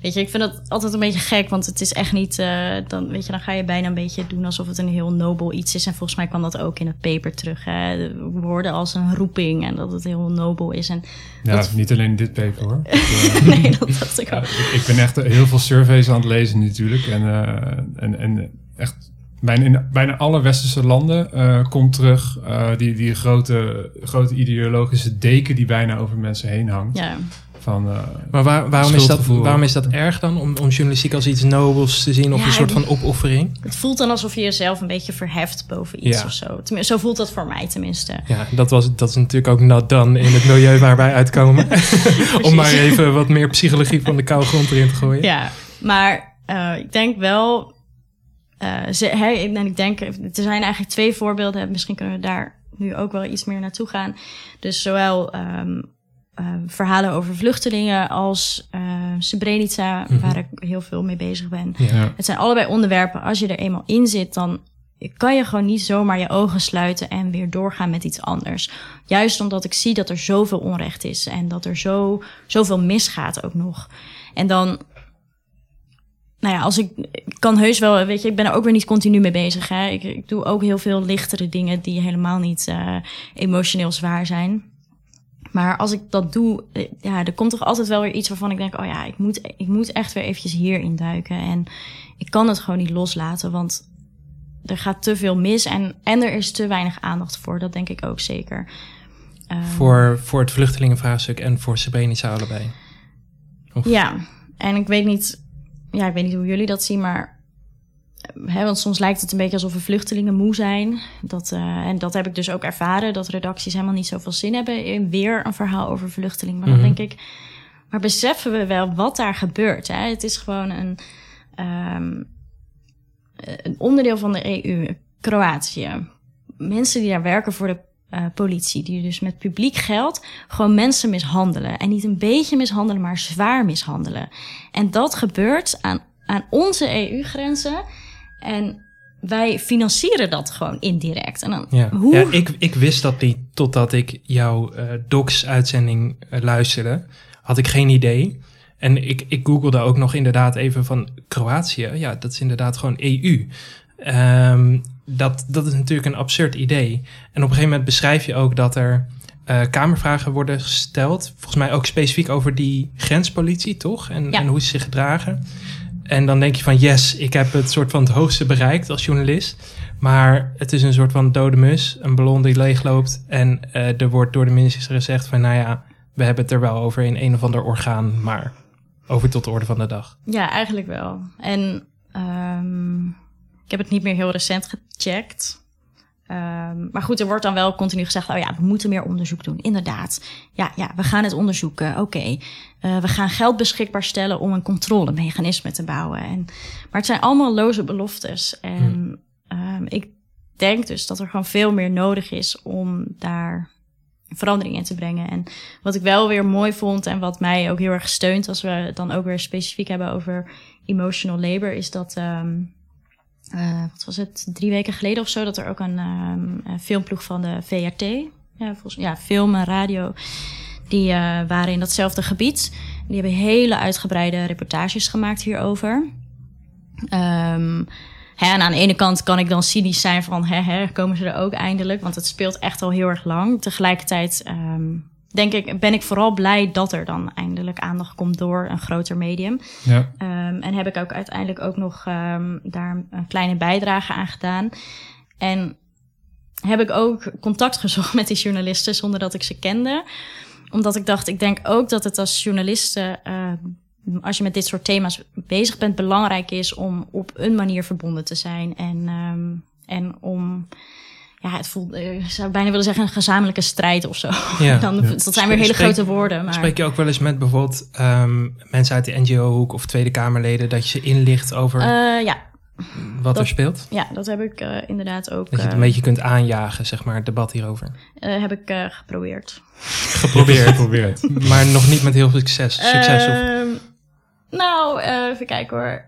weet je, ik vind dat altijd een beetje gek, want het is echt niet, eh, dan, weet je, dan ga je bijna een beetje doen alsof het een heel nobel iets is. En volgens mij kwam dat ook in het paper terug. Hè? Woorden als een roeping en dat het heel nobel is. En Ja, Dat- niet alleen dit paper hoor. Eh, nee, dat dacht ik ook. ik, ik ben echt heel veel surveys aan het lezen natuurlijk. En, eh, en, en echt bijna in bijna alle westerse landen komt terug die, die grote, grote ideologische deken die bijna over mensen heen hangt. Ja, Van, eh, Maar waar- waarom, is dat, waarom is dat erg dan? Om, om journalistiek als iets nobels te zien of Ja, een soort van opoffering? het voelt dan alsof je jezelf een beetje verheft boven iets Ja. of zo. Tenminste, zo voelt dat voor mij tenminste. Ja, dat, was, dat is natuurlijk ook not done in het milieu waar wij uitkomen. Om maar even wat meer psychologie van de koude grond erin te gooien. Ja, maar eh, ik denk wel. eh, ze, hè, en ik denk, er zijn eigenlijk twee voorbeelden. Misschien kunnen we daar nu ook wel iets meer naartoe gaan. Dus zowel ehm, eh, verhalen over vluchtelingen als eh Srebrenica, Mhm. waar ik heel veel mee bezig ben. Ja. Het zijn allebei onderwerpen. Als je er eenmaal in zit, dan kan je gewoon niet zomaar je ogen sluiten en weer doorgaan met iets anders. Juist omdat ik zie dat er zoveel onrecht is en dat er zo, zoveel misgaat ook nog. En dan, nou ja, als ik, ik kan heus wel, weet je, ik ben er ook weer niet continu mee bezig. Hè? Ik, ik doe ook heel veel lichtere dingen die helemaal niet eh, emotioneel zwaar zijn. Maar als ik dat doe, eh, ja, er komt toch altijd wel weer iets waarvan ik denk, oh ja, ik moet, ik moet echt weer eventjes hierin duiken. En ik kan het gewoon niet loslaten, want er gaat te veel mis en, en er is te weinig aandacht voor. Dat denk ik ook zeker. Ehm, Voor, voor het vluchtelingenvraagstuk en voor Srebrenica allebei. Ja, en ik weet niet, ja, ik weet niet hoe jullie dat zien, maar hè, want soms lijkt het een beetje alsof we vluchtelingen moe zijn. Dat, eh, en dat heb ik dus ook ervaren, dat redacties helemaal niet zoveel zin hebben in weer een verhaal over vluchtelingen. Maar Mhm. dan denk ik, maar beseffen we wel wat daar gebeurt? Hè? Het is gewoon een, ehm, een onderdeel van de EU, Kroatië. Mensen die daar werken voor de eh, politie, die dus met publiek geld gewoon mensen mishandelen. En niet een beetje mishandelen, maar zwaar mishandelen. En dat gebeurt aan, aan onze EU-grenzen. En wij financieren dat gewoon indirect. En dan, Ja, hoe? ja ik, ik wist dat niet totdat ik jouw eh, Docs-uitzending eh, luisterde. Had ik geen idee. En ik, ik googelde ook nog inderdaad even van Kroatië. Ja, dat is inderdaad gewoon EU. Ehm, dat, dat is natuurlijk een absurd idee. En op een gegeven moment beschrijf je ook dat er uh, kamervragen worden gesteld. Volgens mij ook specifiek over die grenspolitie, toch? En, en hoe ze zich gedragen. En dan denk je van yes, ik heb het soort van het hoogste bereikt als journalist. Maar het is een soort van dode mus, een ballon die leegloopt. En uh, er wordt door de minister gezegd van nou ja, we hebben het er wel over in een of ander orgaan, maar over tot de orde van de dag. Ja, eigenlijk wel. En um, ik heb het niet meer heel recent gecheckt. Um, maar goed, er wordt dan wel continu gezegd: oh ja, we moeten meer onderzoek doen. Inderdaad. Ja, ja we gaan het onderzoeken. Oké. Okay. Uh, we gaan geld beschikbaar stellen om een controlemechanisme te bouwen. En, maar het zijn allemaal loze beloftes. En hmm. um, ik denk dus dat er gewoon veel meer nodig is om daar verandering in te brengen. En wat ik wel weer mooi vond en wat mij ook heel erg steunt, als we het dan ook weer specifiek hebben over emotional labor, is dat. Um, uh, wat was het, drie weken geleden of zo, dat er ook een, um, filmploeg van de VRT, ja, volgens, ja film en radio, die uh, waren in datzelfde gebied. Die hebben hele uitgebreide reportages gemaakt hierover. Um, hè, en aan de ene kant kan ik dan cynisch zijn van, hè, hè, komen ze er ook eindelijk? Want het speelt echt al heel erg lang. Tegelijkertijd um, denk ik, ben ik vooral blij dat er dan eindelijk aandacht komt door een groter medium. Ja. Um, en heb ik ook uiteindelijk ook nog um, daar een kleine bijdrage aan gedaan. En heb ik ook contact gezocht met die journalisten zonder dat ik ze kende. Omdat ik dacht, ik denk ook dat het als journalisten, uh, als je met dit soort thema's bezig bent, belangrijk is om op een manier verbonden te zijn. En, um, en om ja, het voelt, eh, ik zou bijna willen zeggen, een gezamenlijke strijd of zo. Ja, Dan, Dat zijn weer hele grote woorden. Maar... Spreek je ook wel eens met bijvoorbeeld um, mensen uit de NGO-hoek of Tweede Kamerleden dat je ze inlicht over uh, ja. wat er speelt? Ja, dat heb ik uh, inderdaad ook. Dat je het een beetje kunt aanjagen, zeg maar, het debat hierover. heb ik geprobeerd. Geprobeerd, geprobeerd. maar nog niet met heel veel succes. succes of... Ehm, nou, even kijken hoor.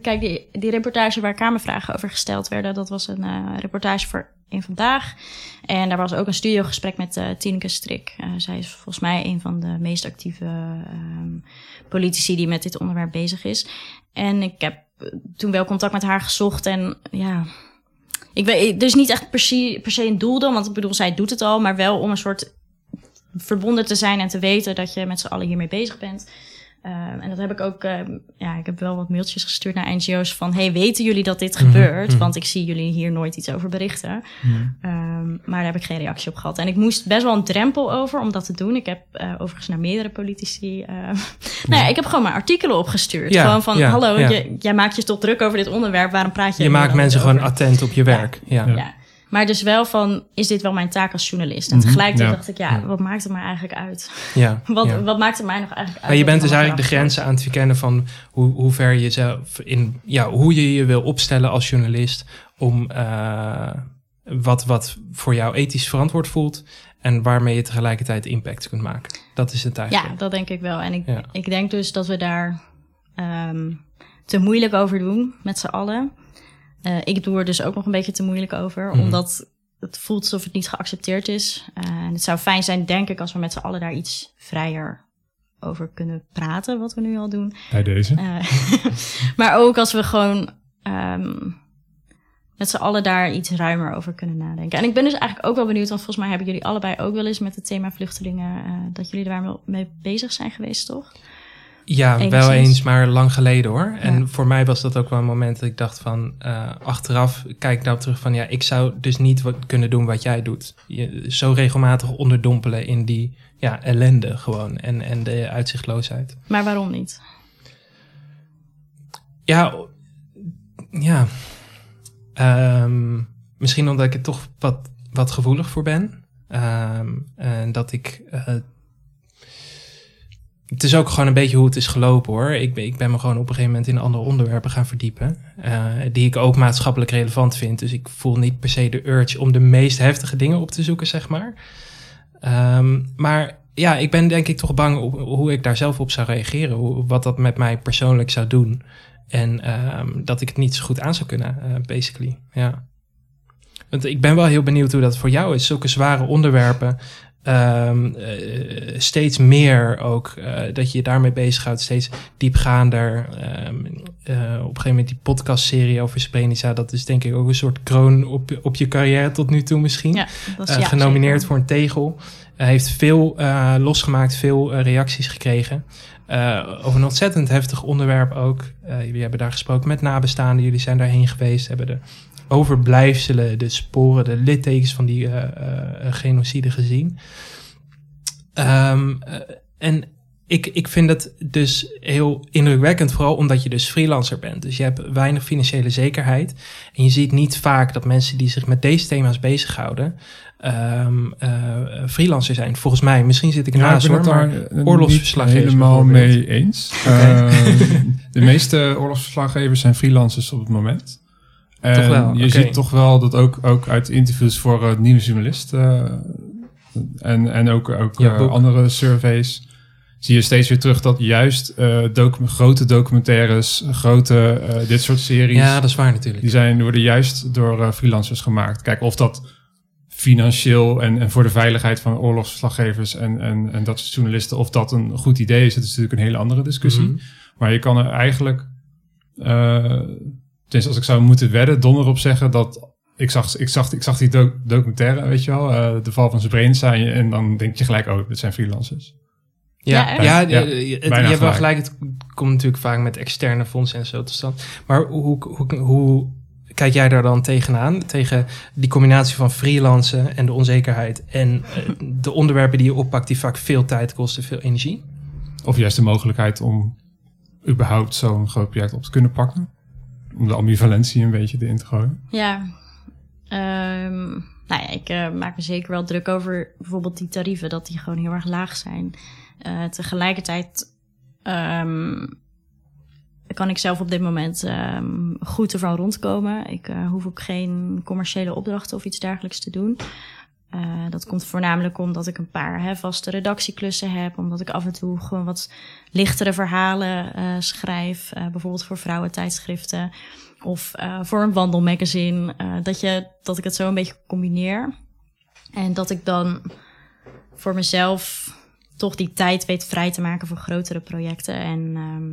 Kijk, die, die reportage waar Kamervragen over gesteld werden, dat was een reportage voor in vandaag. En daar was ook een studiogesprek met uh, Tineke Strik. Uh, zij is volgens mij een van de meest actieve um, politici die met dit onderwerp bezig is. En ik heb toen wel contact met haar gezocht en ja. Ik weet, dus niet echt per se, per se een doel dan, want ik bedoel, zij doet het al, maar wel om een soort verbonden te zijn en te weten dat je met z'n allen hiermee bezig bent. Um, en dat heb ik ook, uh, ja, ik heb wel wat mailtjes gestuurd naar NGO's van, hey, weten jullie dat dit mhm, gebeurt? Mhm. Want ik zie jullie hier nooit iets over berichten. Mm um, maar daar heb ik geen reactie op gehad. En ik moest best wel een drempel over om dat te doen. Ik heb uh, overigens naar meerdere politici, uh, nou ja, ik heb gewoon mijn artikelen opgestuurd. Ja, gewoon van, ja, hallo, jij maakt je toch druk over dit onderwerp, waarom praat je Je maakt mensen gewoon attent op je werk. ja. Maar dus wel van, is dit wel mijn taak als journalist? En mhm. tegelijkertijd dacht ik, ja, wat maakt het mij eigenlijk uit? Ja, wat, wat maakt het mij nog eigenlijk uit? Maar je bent dus eigenlijk de grenzen aan het verkennen van hoe, hoe ver je zelf in, ja, hoe je je wil opstellen als journalist om uh, wat, wat voor jou ethisch verantwoord voelt en waarmee je tegelijkertijd impact kunt maken. Dat is het eigenlijk. Ja, dat denk ik wel. En ik, ik denk dus dat we daar um, te moeilijk over doen met z'n allen. Uh, ik doe er dus ook nog een beetje te moeilijk over, mm. omdat het voelt alsof het niet geaccepteerd is. Uh, en het zou fijn zijn, denk ik, als we met z'n allen daar iets vrijer over kunnen praten, wat we nu al doen. Bij deze. Uh, maar ook als we gewoon um, met z'n allen daar iets ruimer over kunnen nadenken. En ik ben dus eigenlijk ook wel benieuwd, want volgens mij hebben jullie allebei ook wel eens met het thema vluchtelingen, dat jullie daar mee bezig zijn geweest, toch? Ja, wel eens, maar lang geleden hoor. En voor mij was dat ook wel een moment dat ik dacht van... Uh, achteraf kijk ik nou terug van... ja, ik zou dus niet wat kunnen doen wat jij doet. Je, zo regelmatig onderdompelen in die ja, ellende gewoon. En, en de uitzichtloosheid. Maar waarom niet? Ja, ja. Um, misschien omdat ik er toch wat, wat gevoelig voor ben. Um, en dat ik... Uh, het is ook gewoon een beetje hoe het is gelopen hoor. Ik ben, ik ben me gewoon op een gegeven moment in andere onderwerpen gaan verdiepen. Uh, die ik ook maatschappelijk relevant vind. Dus ik voel niet per se de urge om de meest heftige dingen op te zoeken, zeg maar. Um, maar ja, ik ben denk ik toch bang op hoe ik daar zelf op zou reageren. Hoe, wat dat met mij persoonlijk zou doen. En um, dat ik het niet zo goed aan zou kunnen, uh, basically. Ja. Want ik ben wel heel benieuwd hoe dat voor jou is. Zulke zware onderwerpen ehm, eh, steeds meer ook eh, dat je je daarmee bezighoudt, steeds diepgaander. Ehm, eh, op een gegeven moment die podcastserie over Sprenica, dat is denk ik ook een soort kroon op, op je carrière tot nu toe misschien. Ja, dat is ja, genomineerd zeker. voor een tegel. Heeft veel losgemaakt, veel reacties gekregen. Over een ontzettend heftig onderwerp ook. Jullie hebben daar gesproken met nabestaanden. Jullie zijn daarheen geweest. Hebben de overblijfselen, de sporen, de littekens van die eh, eh, genocide gezien. Ehm, eh, en ik, ik vind het dus heel indrukwekkend, vooral omdat je dus freelancer bent. Dus je hebt weinig financiële zekerheid. En je ziet niet vaak dat mensen die zich met deze thema's bezighouden, ehm eh, freelancer zijn. Volgens mij, misschien zit ik Ja, naast ik ben hoor, het maar daar oorlogsverslaggevers niet helemaal mee eens. Eh, de meeste oorlogsverslaggevers zijn freelancers op het moment. En Toch wel, je ziet toch wel dat ook, ook uit interviews voor het Nieuwe Journalist eh, en, en ook, ook Ja, eh, andere surveys zie je steeds weer terug dat juist eh, docu- grote documentaires, grote eh, dit soort series, ja, dat is waar natuurlijk. die zijn, worden juist door eh, freelancers gemaakt. Kijk, of dat financieel en, en voor de veiligheid van oorlogsverslaggevers en, en, en dat soort journalisten, of dat een goed idee is, dat is natuurlijk een hele andere discussie. Mhm. Maar je kan er eigenlijk, dus als ik zou moeten wedden, donder op zeggen dat ik zag, ik zag, ik zag die doc- documentaire, weet je wel, eh, de val van Srebrenica, en, je- en dan denk je gelijk, oh, dit zijn freelancers. Ja, Ja? Ja, eh, je, het- je bijna hebt wel gelijk. Het komt natuurlijk vaak met externe fondsen en zo tot stand. Maar hoe, hoe, hoe kijk jij daar dan tegenaan? Tegen die combinatie van freelancen en de onzekerheid en eh, de onderwerpen die je oppakt, die vaak veel tijd kosten, veel energie? Of juist de mogelijkheid om überhaupt zo'n groot project op te kunnen pakken. Om de ambivalentie een beetje erin te gooien. Ja, Ehm, nou ja, ik eh, maak me zeker wel druk over bijvoorbeeld die tarieven, dat die gewoon heel erg laag zijn. Eh, tegelijkertijd ehm, kan ik zelf op dit moment ehm, goed ervan rondkomen. Ik eh, hoef ook geen commerciële opdrachten of iets dergelijks te doen. Eh, dat komt voornamelijk omdat ik een paar hè, vaste redactieklussen heb. Omdat ik af en toe gewoon wat lichtere verhalen eh, schrijf. eh, bijvoorbeeld voor vrouwentijdschriften. Of voor een wandelmagazine. dat, je, dat ik het zo een beetje combineer. En dat ik dan voor mezelf toch die tijd weet vrij te maken voor grotere projecten. En ehm,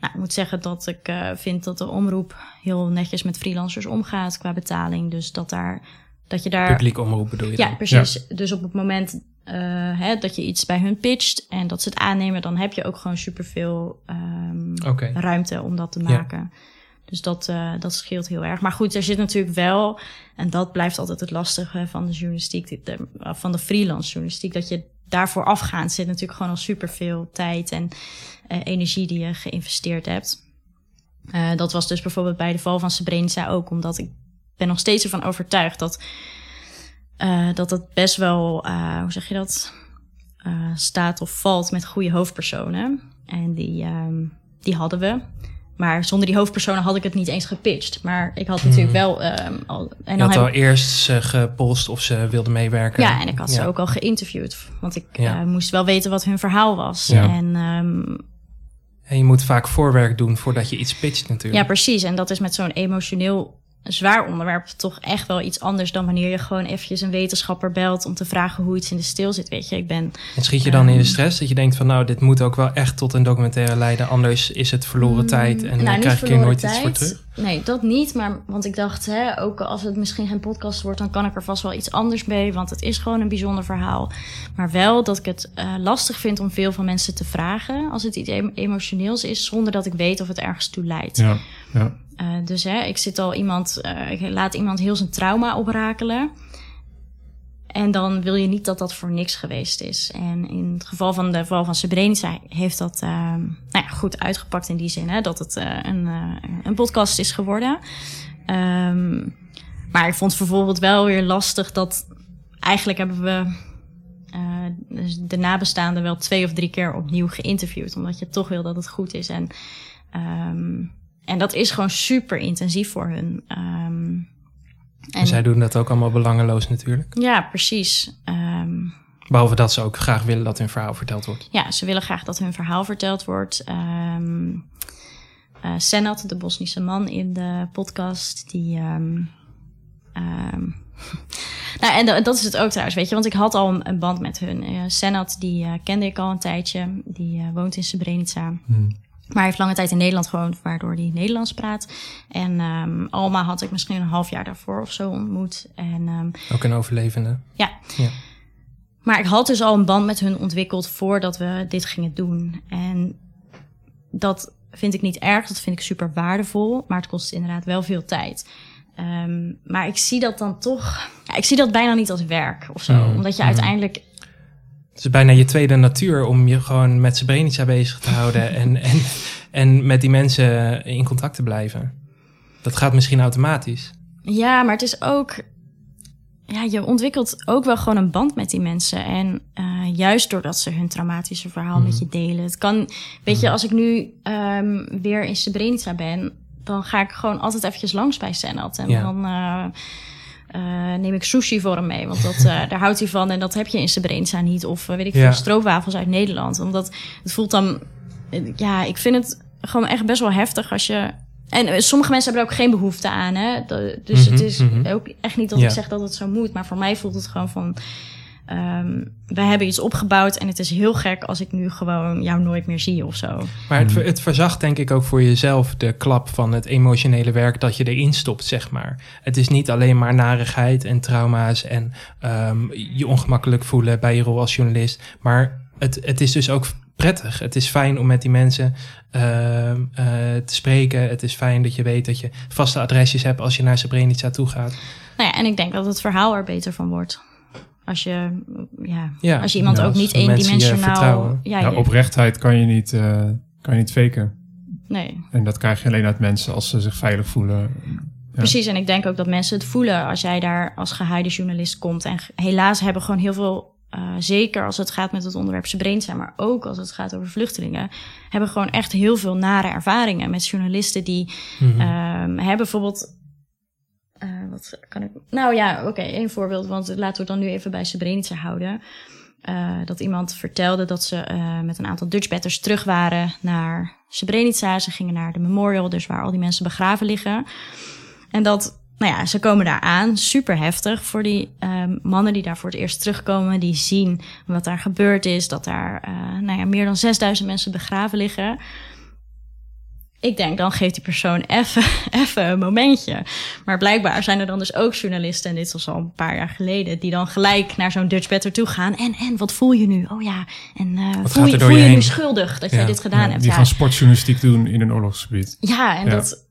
nou, ik moet zeggen dat ik vind dat de omroep heel netjes met freelancers omgaat qua betaling. Dus dat, daar, dat je daar. Publiek omroep bedoel je Ja, dan? precies. Dus op het moment uh, hè, dat je iets bij hun pitcht en dat ze het aannemen, dan heb je ook gewoon superveel um, ruimte om dat te Ja. maken. Dus dat, uh, dat scheelt heel erg. Maar goed, er zit natuurlijk wel, en dat blijft altijd het lastige van de journalistiek, de- de- van de freelance journalistiek, dat je daarvoor afgaand zit natuurlijk gewoon al superveel tijd en eh, energie die je geïnvesteerd hebt. Eh, dat was dus bijvoorbeeld bij de val van Srebrenica ook, omdat ik ben nog steeds ervan overtuigd dat eh, dat het best wel, eh, hoe zeg je dat, eh, staat of valt met goede hoofdpersonen. En die, ehm, die hadden we. Maar zonder die hoofdpersonen had ik het niet eens gepitcht. Maar ik had natuurlijk wel ehm, al. En dan had al ik, eerst ze gepolst of ze wilden meewerken. ja, en ik had ze ook al geïnterviewd. Want ik Ja. moest wel weten wat hun verhaal was. Ja. En ehm, En je moet vaak voorwerk doen voordat je iets pitcht natuurlijk. Ja, precies. En dat is met zo'n emotioneel zwaar onderwerp toch echt wel iets anders dan wanneer je gewoon eventjes een wetenschapper belt om te vragen hoe iets in de stil zit. Weet je, ik ben. En schiet je dan in de Ehm. stress dat je denkt van nou, dit moet ook wel echt tot een documentaire leiden, anders is het verloren tijd en nou, dan niet krijg ik hier verloren nooit iets voor terug. Nee, dat niet. Maar want ik dacht, hè, ook als het misschien geen podcast wordt, dan kan ik er vast wel iets anders mee. Want het is gewoon een bijzonder verhaal. Maar wel dat ik het eh, lastig vind om veel van mensen te vragen als het iets em- emotioneels is, zonder dat ik weet of het ergens toe leidt. Ja, ja. Uh, dus hè, ik zit al iemand, uh, ik laat iemand heel zijn trauma oprakelen. En dan wil je niet dat dat voor niks geweest is. En in het geval van de val van Srebrenica heeft dat uh, nou ja, goed uitgepakt in die zin. Hè, dat het een, een podcast is geworden. Um, maar ik vond het bijvoorbeeld wel weer lastig dat eigenlijk hebben we uh, de nabestaanden wel twee of drie keer opnieuw geïnterviewd. Omdat je toch wil dat het goed is. En um, en dat is gewoon super intensief voor hun. Um, en zij doen dat ook allemaal belangeloos natuurlijk. Ja, precies. Um, Behalve dat ze ook graag willen dat hun verhaal verteld wordt. Ja, ze willen graag dat hun verhaal verteld wordt. Um, uh, Senat, de Bosnische man in de podcast, die, um, Ehm, nou, en da- dat is het ook trouwens, weet je. Want ik had al een, een band met hun. Eh Senat, die eh, kende ik al een tijdje. Die woont in Srebrenica. Hmm. Maar hij heeft lange tijd in Nederland gewoond, waardoor hij Nederlands praat. En ehm, Alma had ik misschien een half jaar daarvoor of zo ontmoet. En ehm, Ook een overlevende. ja. Ja. Maar ik had dus al een band met hun ontwikkeld voordat we dit gingen doen. En dat vind ik niet erg, dat vind ik super waardevol. Maar het kost inderdaad wel veel tijd. Ehm, maar ik zie dat dan toch... Ja, ik zie dat bijna niet als werk of zo. Mm, Omdat je mm. uiteindelijk... Het is bijna je tweede natuur om je gewoon met Srebrenica bezig te houden en, en, en met die mensen in contact te blijven. Dat gaat misschien automatisch. Ja, maar het is ook... Ja, je ontwikkelt ook wel gewoon een band met die mensen. En eh, juist doordat ze hun traumatische verhaal met je delen. Het kan, weet je, als ik nu ehm, weer in Srebrenica ben, dan ga ik gewoon altijd eventjes langs bij Senat. En Ja. dan eh, eh, neem ik sushi voor hem mee, want dat, eh, daar houdt hij van. En dat heb je in Srebrenica niet. Of eh, weet ik Ja. veel, stroopwafels uit Nederland. Omdat het voelt dan... Ja, ik vind het gewoon echt best wel heftig als je... En sommige mensen hebben er ook geen behoefte aan, hè. Dus Mhm, het is mhm. ook echt niet dat Ja. ik zeg dat het zo moet. Maar voor mij voelt het gewoon van... ehm wij hebben iets opgebouwd en het is heel gek als ik nu gewoon jou nooit meer zie of zo. Maar het, het verzacht denk ik ook voor jezelf de klap van het emotionele werk dat je erin stopt, zeg maar. Het is niet alleen maar narigheid en trauma's en ehm, je ongemakkelijk voelen bij je rol als journalist. Maar het, het is dus ook prettig. Het is fijn om met die mensen ehm, eh, te spreken. Het is fijn dat je weet dat je vaste adresjes hebt als je naar Srebrenica toe gaat. Nou ja, en ik denk dat het verhaal er beter van wordt. Als je, ja, Ja, als je iemand ja, ook als niet eendimensionaal... Ja, Ja, je- oprechtheid kan je niet, eh, kan je niet faken. nee. En dat krijg je alleen uit mensen als ze zich veilig voelen. Precies, en ik denk ook dat mensen het voelen als jij daar als geheide journalist komt. En helaas hebben gewoon heel veel, eh, zeker als het gaat met het onderwerp Srebrenica, maar ook als het gaat over vluchtelingen, hebben gewoon echt heel veel nare ervaringen met journalisten die Mhm. ehm, hebben bijvoorbeeld. Eh, wat kan ik. Nou ja, oké, één voorbeeld, want laten we dan nu even bij Srebrenica houden. Eh, dat iemand vertelde dat ze eh, met een aantal Dutchbatters terug waren naar Srebrenica. Ze gingen naar de memorial, dus waar al die mensen begraven liggen. En dat, nou ja, ze komen daar aan, super heftig voor die ehm, mannen die daar voor het eerst terugkomen. Die zien wat daar gebeurd is, dat daar nou ja, meer dan 6000 mensen begraven liggen. Ik denk, dan geeft die persoon even, even een momentje. Maar blijkbaar zijn er dan dus ook journalisten, en dit was al een paar jaar geleden, die dan gelijk naar zo'n Dutch Better toe gaan. En, en wat voel je nu? Oh ja, en eh, voel, je, voel je je nu schuldig dat Ja, jij dit gedaan Ja, hebt? die Ja. gaan sportjournalistiek doen in een oorlogsgebied. Ja, en dat.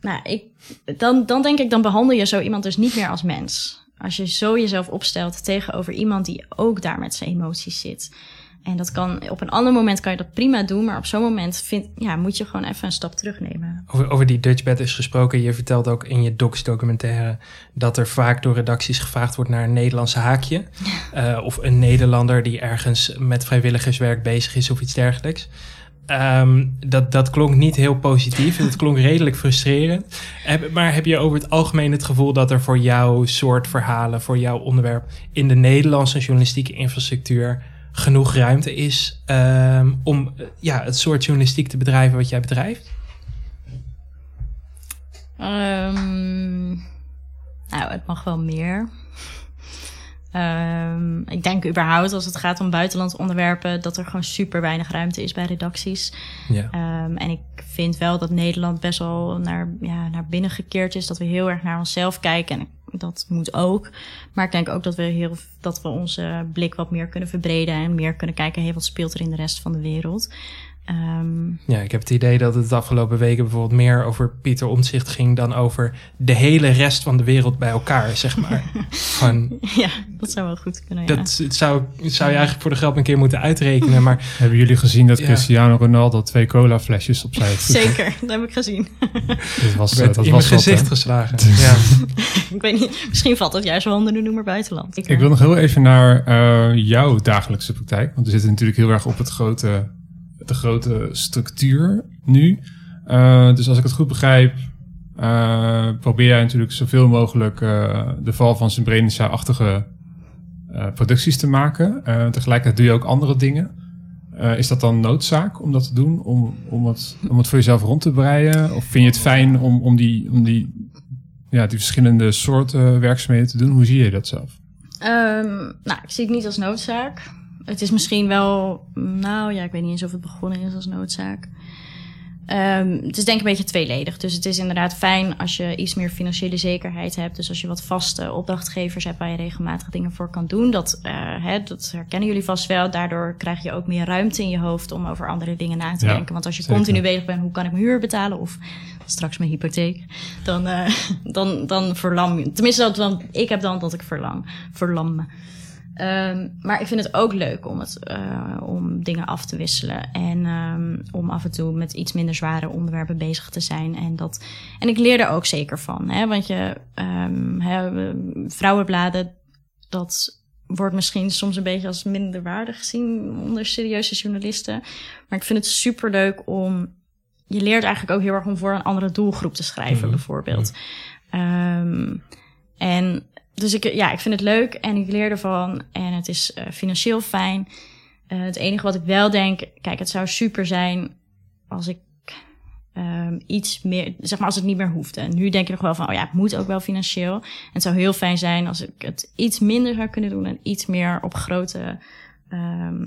Nou, ik, dan, dan denk ik, dan behandel je zo iemand dus niet meer als mens. Als je zo jezelf opstelt tegenover iemand die ook daar met zijn emoties zit. En dat kan, op een ander moment kan je dat prima doen, maar op zo'n moment vind, ja, moet je gewoon even een stap terugnemen. Over, over die Dutch Bed is gesproken. Je vertelt ook in je Docs documentaire dat er vaak door redacties gevraagd wordt naar een Nederlandse haakje. Eh, of een Nederlander die ergens met vrijwilligerswerk bezig is of iets dergelijks. Ehm, dat, dat klonk niet heel positief. Het klonk redelijk frustrerend. Heb- maar heb je over het algemeen het gevoel dat er voor jouw soort verhalen, voor jouw onderwerp in de Nederlandse journalistieke infrastructuur genoeg ruimte is ehm, om eh, ja, het soort journalistiek te bedrijven wat jij bedrijft? Ehm, nou, het mag wel meer. Ehm, ik denk überhaupt als het gaat om buitenlandse onderwerpen dat er gewoon super weinig ruimte is bij redacties. Ja. Ehm, en ik vind wel dat Nederland best wel naar, ja, naar binnen gekeerd is. Dat we heel erg naar onszelf kijken. En dat moet ook. Maar ik denk ook dat we, heel, dat we onze blik wat meer kunnen verbreden. En meer kunnen kijken, hey, wat speelt er in de rest van de wereld. Ehm, Ja, ik heb het idee dat het de afgelopen weken bijvoorbeeld meer over Pieter Omtzigt ging dan over de hele rest van de wereld bij elkaar, zeg maar. Gewoon, ja, dat zou wel goed kunnen. Ja. dat zou, zou je eigenlijk voor de grap een keer moeten uitrekenen, maar Hebben jullie gezien dat Ja. Cristiano Ronaldo twee cola flesjes opzij heeft? Zeker, dat heb ik gezien. Dat was, eh, dat in was mijn wat, hè? gezicht geslagen. Ja. ik weet niet, misschien valt het juist wel onder de noemer buitenland. Ik wil nog heel even naar eh, jouw dagelijkse praktijk. Want we zitten natuurlijk heel erg op het grote, de grote structuur nu. Eh, dus als ik het goed begrijp, eh, probeer jij natuurlijk zoveel mogelijk eh, de val van Srebrenica-achtige producties te maken. Tegelijkertijd doe je ook andere dingen. Is dat dan noodzaak om dat te doen? Om, om, het, om het voor jezelf rond te breien? Of vind je het fijn om, om, die, om die ja, die verschillende soorten werkzaamheden te doen? Hoe zie je dat zelf? Ehm, nou, ik zie het niet als noodzaak. Het is misschien wel, nou ja, ik weet niet eens of het begonnen is als noodzaak. Ehm, het is denk ik een beetje tweeledig. Dus het is inderdaad fijn als je iets meer financiële zekerheid hebt. Dus als je wat vaste opdrachtgevers hebt waar je regelmatig dingen voor kan doen. Dat, uh, hè, dat herkennen jullie vast wel. Daardoor krijg je ook meer ruimte in je hoofd om over andere dingen na te Ja, denken. Want als je zeker. continu bezig bent, hoe kan ik mijn huur betalen? Of straks mijn hypotheek. Dan, eh, dan, dan verlam je. Tenminste, dat, dan, ik heb dan dat ik verlang. Verlam me. Ehm, maar ik vind het ook leuk om, het, eh, om dingen af te wisselen. En ehm, om af en toe met iets minder zware onderwerpen bezig te zijn. En, dat, en ik leer er ook zeker van. Hè? Want je, ehm, hè, vrouwenbladen, dat wordt misschien soms een beetje als minderwaardig gezien onder serieuze journalisten. Maar ik vind het super leuk om. Je leert eigenlijk ook heel erg om voor een andere doelgroep te schrijven, Mhm. bijvoorbeeld. En dus ik, ja, ik vind het leuk en ik leer ervan. En het is eh, financieel fijn. Eh, het enige wat ik wel denk, kijk, het zou super zijn als ik ehm, iets meer, zeg maar, als het niet meer hoefde. En nu denk je nog wel van, oh ja, het moet ook wel financieel. En het zou heel fijn zijn als ik het iets minder zou kunnen doen en iets meer op grote ehm,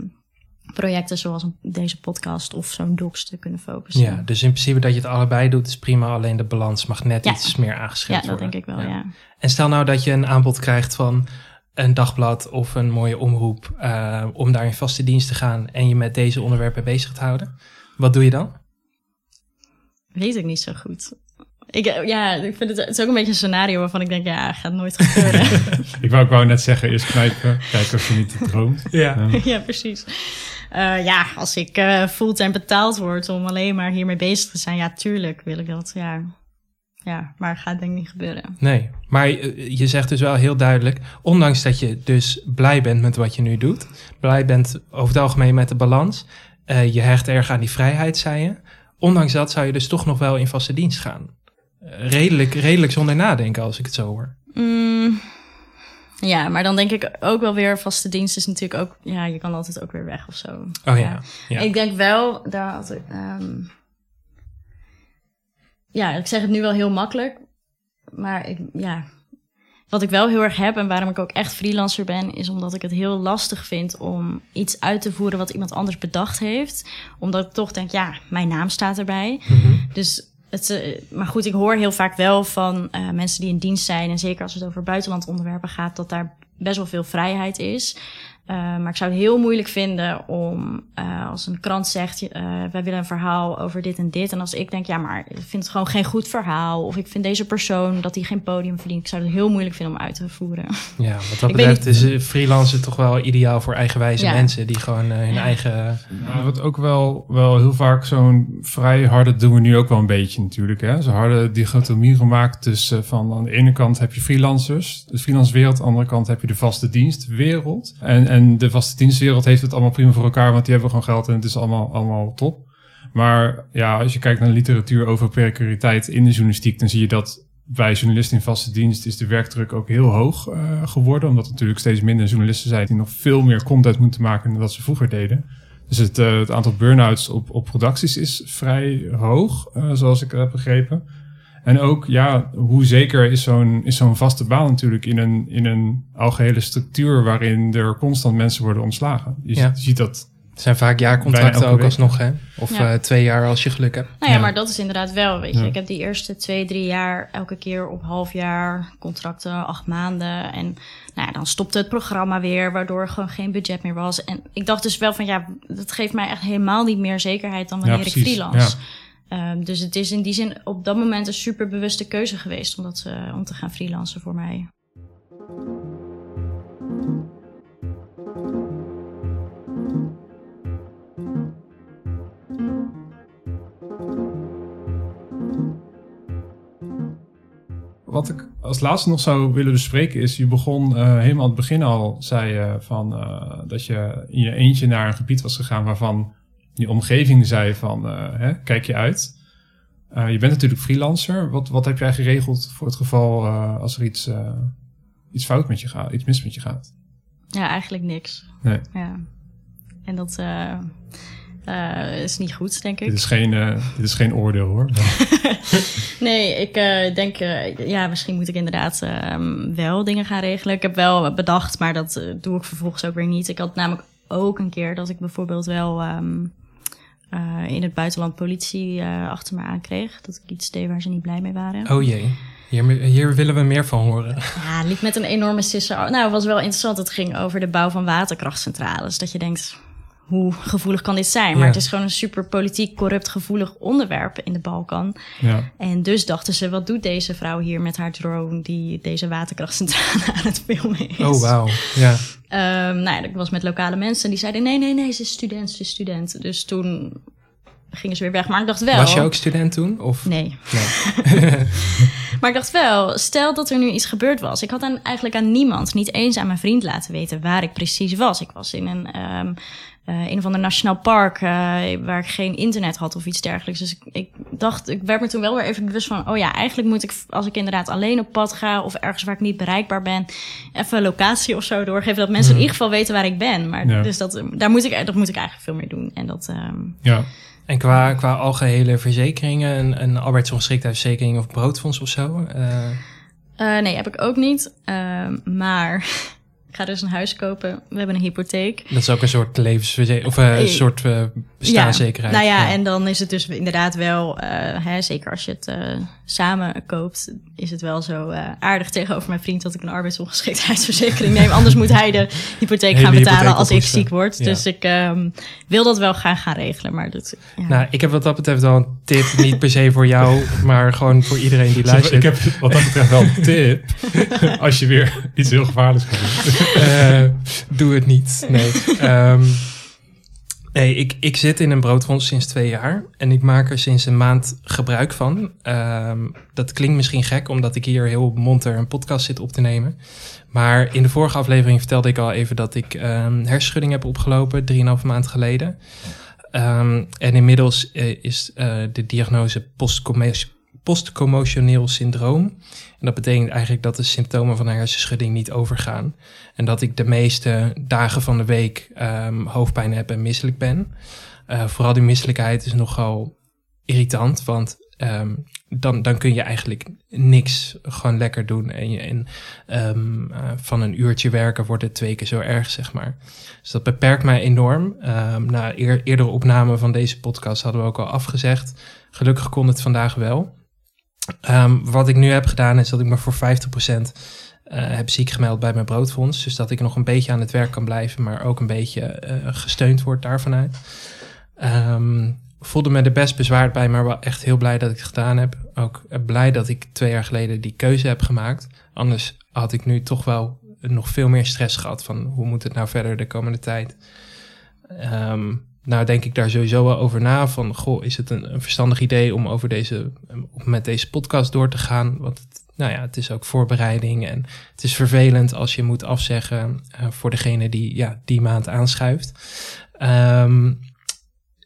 projecten zoals een- deze podcast of zo'n docs te kunnen focussen. Ja, dus in principe dat je het allebei doet is prima. Alleen de balans mag net Ja. iets meer Ja, aangescherpt dat worden. denk ik wel, ja. En stel nou dat je een aanbod krijgt van een dagblad of een mooie omroep eh, om daar in vaste dienst te gaan en je met deze onderwerpen bezig te houden. Wat doe je dan? Weet ik niet zo goed. Ik, eh, ja, ik vind het, het is ook een beetje een scenario waarvan ik denk, ja, gaat nooit gebeuren. Ik wou, ik wou net zeggen, eerst knijpen, kijken of je niet droomt. Ja. Ja. ja, precies. Eh, ja, als ik eh fulltime betaald word om alleen maar hiermee bezig te zijn, ja, tuurlijk wil ik dat. Ja, ja maar gaat denk ik niet gebeuren. Nee, maar eh, je zegt dus wel heel duidelijk, ondanks dat je dus blij bent met wat je nu doet, blij bent over het algemeen met de balans, je hecht erg aan die vrijheid, zei je. Ondanks dat zou je dus toch nog wel in vaste dienst gaan. Redelijk, redelijk zonder nadenken, als ik het zo hoor. Mm, ja, maar dan denk ik ook wel weer, vaste dienst is natuurlijk ook, ja, je kan altijd ook weer weg of zo. Oh ja, ja. Ik denk wel dat. ehm ja, ik zeg het nu wel heel makkelijk. Maar ik, ja. Wat ik wel heel erg heb en waarom ik ook echt freelancer ben, is omdat ik het heel lastig vind om iets uit te voeren wat iemand anders bedacht heeft. Omdat ik toch denk, ja, mijn naam staat erbij. Mhm. Dus het, eh, maar goed, ik hoor heel vaak wel van eh, mensen die in dienst zijn. En zeker als het over buitenlandonderwerpen gaat, dat daar best wel veel vrijheid is. Eh, maar ik zou het heel moeilijk vinden om eh, als een krant zegt: eh, wij willen een verhaal over dit en dit. En als ik denk, ja, maar ik vind het gewoon geen goed verhaal. Of ik vind deze persoon dat hij geen podium verdient. Ik zou het heel moeilijk vinden om uit te voeren. Ja, wat dat betreft is freelancer toch wel ideaal voor eigenwijze Ja. mensen die gewoon hun Ja. eigen... Wat ook wel, wel heel vaak zo'n vrij harde doen we nu ook wel een beetje natuurlijk. Hè? Zo'n harde dichotomie gemaakt tussen van aan de ene kant heb je freelancers, de freelance wereld, aan de andere kant heb je de vaste dienstwereld. En, en de vaste dienstwereld heeft het allemaal prima voor elkaar, want die hebben gewoon geld en het is allemaal, allemaal top. Maar ja, als je kijkt naar literatuur over precariteit in de journalistiek, dan zie je dat bij journalisten in vaste dienst is de werkdruk ook heel hoog eh, geworden. Omdat er natuurlijk steeds minder journalisten zijn die nog veel meer content moeten maken dan dat ze vroeger deden. Dus het, eh, het aantal burn-outs op, op producties is vrij hoog, eh, zoals ik heb begrepen. En ook, ja, hoe zeker is zo'n is zo'n vaste baan natuurlijk in een, in een algehele structuur waarin er constant mensen worden ontslagen. Je, Ja. ziet, dat Het zijn vaak jaarcontracten ook week. alsnog, hè? Of Ja. eh, twee jaar als je geluk hebt. Nou ja, Ja. maar dat is inderdaad wel, weet je. Ja. Ik heb die eerste twee, drie jaar elke keer op half jaar contracten, acht maanden. En nou ja, dan stopte het programma weer, waardoor er gewoon geen budget meer was. En ik dacht dus wel van, ja, dat geeft mij echt helemaal niet meer zekerheid dan wanneer ik freelance. Ehm, dus het is in die zin op dat moment een super bewuste keuze geweest om, dat, eh, om te gaan freelancen voor mij. Wat ik als laatste nog zou willen bespreken is, je begon eh, helemaal aan het begin al, zei je van eh, dat je in je eentje naar een gebied was gegaan waarvan je omgeving zei van, eh, hè, kijk je uit. Eh, je bent natuurlijk freelancer. Wat, wat heb jij geregeld voor het geval eh, als er iets, iets fout met je gaat, iets mis met je gaat? Ja, eigenlijk niks. Nee. Ja. En dat, is niet goed, denk Dit ik. is geen, dit is geen oordeel hoor. Nee, ik denk, ja, misschien moet ik inderdaad ehm, wel dingen gaan regelen. Ik heb wel bedacht, maar dat doe ik vervolgens ook weer niet. Ik had namelijk ook een keer dat ik bijvoorbeeld wel ehm, eh, in het buitenland politie eh, achter me aankreeg. Dat ik iets deed waar ze niet blij mee waren. Oh jee, hier, hier willen we meer van horen. Ja, liep met een enorme sisser. Nou, het was wel interessant. Het ging over de bouw van waterkrachtcentrales. Dat je denkt, hoe gevoelig kan dit zijn? Maar Ja. het is gewoon een super politiek corrupt gevoelig onderwerp in de Balkan. Ja. En dus dachten ze, wat doet deze vrouw hier met haar drone die deze waterkrachtcentrale aan het filmen is? Oh wauw, ja. Ehm, nou ja, ik was met lokale mensen en die zeiden, nee, nee, nee, ze is student, ze is student. Dus toen gingen ze weer weg. Maar ik dacht wel... Was je ook student toen? Of? Nee. Nee. Maar ik dacht wel, stel dat er nu iets gebeurd was. Ik had aan, eigenlijk aan niemand, niet eens aan mijn vriend laten weten waar ik precies was. Ik was in een, ehm eh, een of ander nationaal park eh, waar ik geen internet had of iets dergelijks. Dus ik, ik dacht, ik werd me toen wel weer even bewust van, oh ja, eigenlijk moet ik, als ik inderdaad alleen op pad ga of ergens waar ik niet bereikbaar ben, even een locatie of zo doorgeven. Dat mensen in ieder geval weten waar ik ben. Maar Ja. dus dat, daar moet ik, dat moet ik eigenlijk veel meer doen. En dat, ehm, ja. En qua, qua algehele verzekeringen, een, een arbeidsongeschiktheidsverzekering of broodfonds of zo? eh, Eh, nee, heb ik ook niet. Ehm, maar ga dus een huis kopen. We hebben een hypotheek. dat is ook een soort levensverzekering, of eh, een soort eh bestaanszekerheid. Nou ja, en dan is het dus inderdaad wel, eh, hè, zeker als je het eh, samen koopt, is het wel zo eh, aardig tegenover mijn vriend dat ik een arbeidsongeschiktheidsverzekering neem. Anders moet hij de hypotheek Hele gaan betalen hypotheek als ik ziek word. Ja. Dus ik ehm, wil dat wel gaan gaan regelen. Maar dat, ja. Nou, ik heb wat dat betreft wel een tip, niet per se voor jou, maar gewoon voor iedereen die luistert. Ik heb wat dat betreft wel een tip. Als je weer iets heel gevaarlijks gaat doen. Eh, doe het niet. Nee. Ehm, nee, ik, ik zit in een broodfonds sinds twee jaar. En ik maak er sinds een maand gebruik van. Ehm, dat klinkt misschien gek, omdat ik hier heel monter een podcast zit op te nemen. Maar in de vorige aflevering vertelde ik al even dat ik ehm hersenschudding heb opgelopen, 3,5 maand geleden. Ehm, en inmiddels eh, is eh, de diagnose postcommo- postcommotioneel syndroom. En dat betekent eigenlijk dat de symptomen van een hersenschudding niet overgaan. En dat ik de meeste dagen van de week ehm, hoofdpijn heb en misselijk ben. Eh, vooral die misselijkheid is nogal irritant, want ehm, dan, dan kun je eigenlijk niks gewoon lekker doen. En, en ehm, eh, van een uurtje werken wordt het twee keer zo erg, zeg maar. Dus dat beperkt mij enorm. Ehm, na eer, eerdere opname van deze podcast hadden we ook al afgezegd. Gelukkig kon het vandaag wel. Ehm, wat ik nu heb gedaan is dat ik me voor 50% eh, heb ziek gemeld bij mijn broodfonds. Dus dat ik nog een beetje aan het werk kan blijven, maar ook een beetje eh, gesteund word daarvan uit. Ehm, voelde me er best bezwaard bij, maar wel echt heel blij dat ik het gedaan heb. Ook eh, blij dat ik twee jaar geleden die keuze heb gemaakt. Anders had ik nu toch wel nog veel meer stress gehad van hoe moet het nou verder de komende tijd. Ehm, nou denk ik daar sowieso wel over na van, goh, is het een, een verstandig idee om over deze, met deze podcast door te gaan? Want nou ja, het is ook voorbereiding en het is vervelend als je moet afzeggen eh, voor degene die ja, die maand aanschuift. Ehm,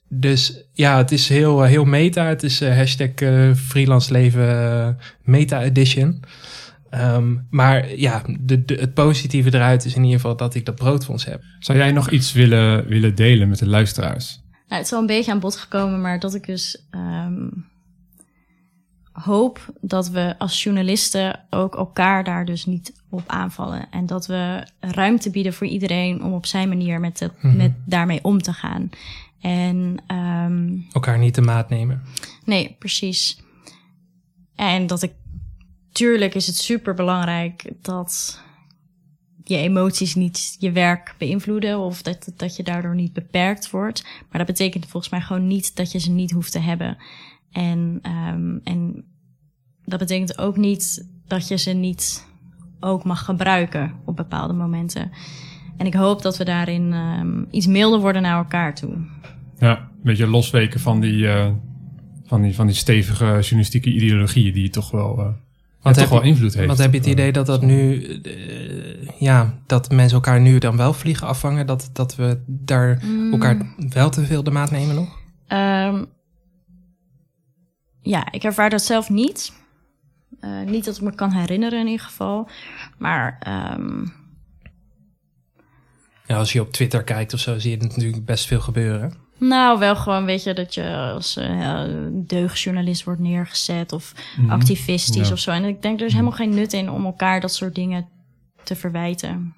dus ja, het is heel, eh, heel meta. Het is eh, hashtag freelance leven meta edition. Ehm, maar ja, de, de, het positieve eruit is in ieder geval dat ik dat broodfonds heb. Zou jij nog iets willen, willen delen met de luisteraars? Nou, het is wel een beetje aan bod gekomen, maar dat ik dus ehm, hoop dat we als journalisten ook elkaar daar dus niet op aanvallen. En dat we ruimte bieden voor iedereen om op zijn manier met, het, Mhm. met daarmee om te gaan. En ehm, Elkaar niet de maat nemen. nee, precies. En dat ik, tuurlijk is het super belangrijk dat je emoties niet je werk beïnvloeden of dat, dat je daardoor niet beperkt wordt. Maar dat betekent volgens mij gewoon niet dat je ze niet hoeft te hebben. En, ehm, en dat betekent ook niet dat je ze niet ook mag gebruiken op bepaalde momenten. En ik hoop dat we daarin ehm, iets milder worden naar elkaar toe. Ja, een beetje losweken van die, eh, van die, van die stevige journalistieke ideologieën die toch wel, eh, toch wel je- invloed heeft. Want heb je het eh, idee dat dat nu, eh, ja, dat mensen elkaar nu dan wel vliegen afvangen? Dat, dat we daar elkaar wel te veel de maat nemen nog? Ehm, ja, ik ervaar dat zelf niet. Eh, niet dat ik me kan herinneren in ieder geval. Maar ehm, Ja, als je op Twitter kijkt of zo, zie je het natuurlijk best veel gebeuren. Nou, wel gewoon, weet je, dat je als uh, deugdjournalist wordt neergezet of Mhm. activistisch Ja. of zo. En ik denk er is helemaal geen nut in om elkaar dat soort dingen te verwijten.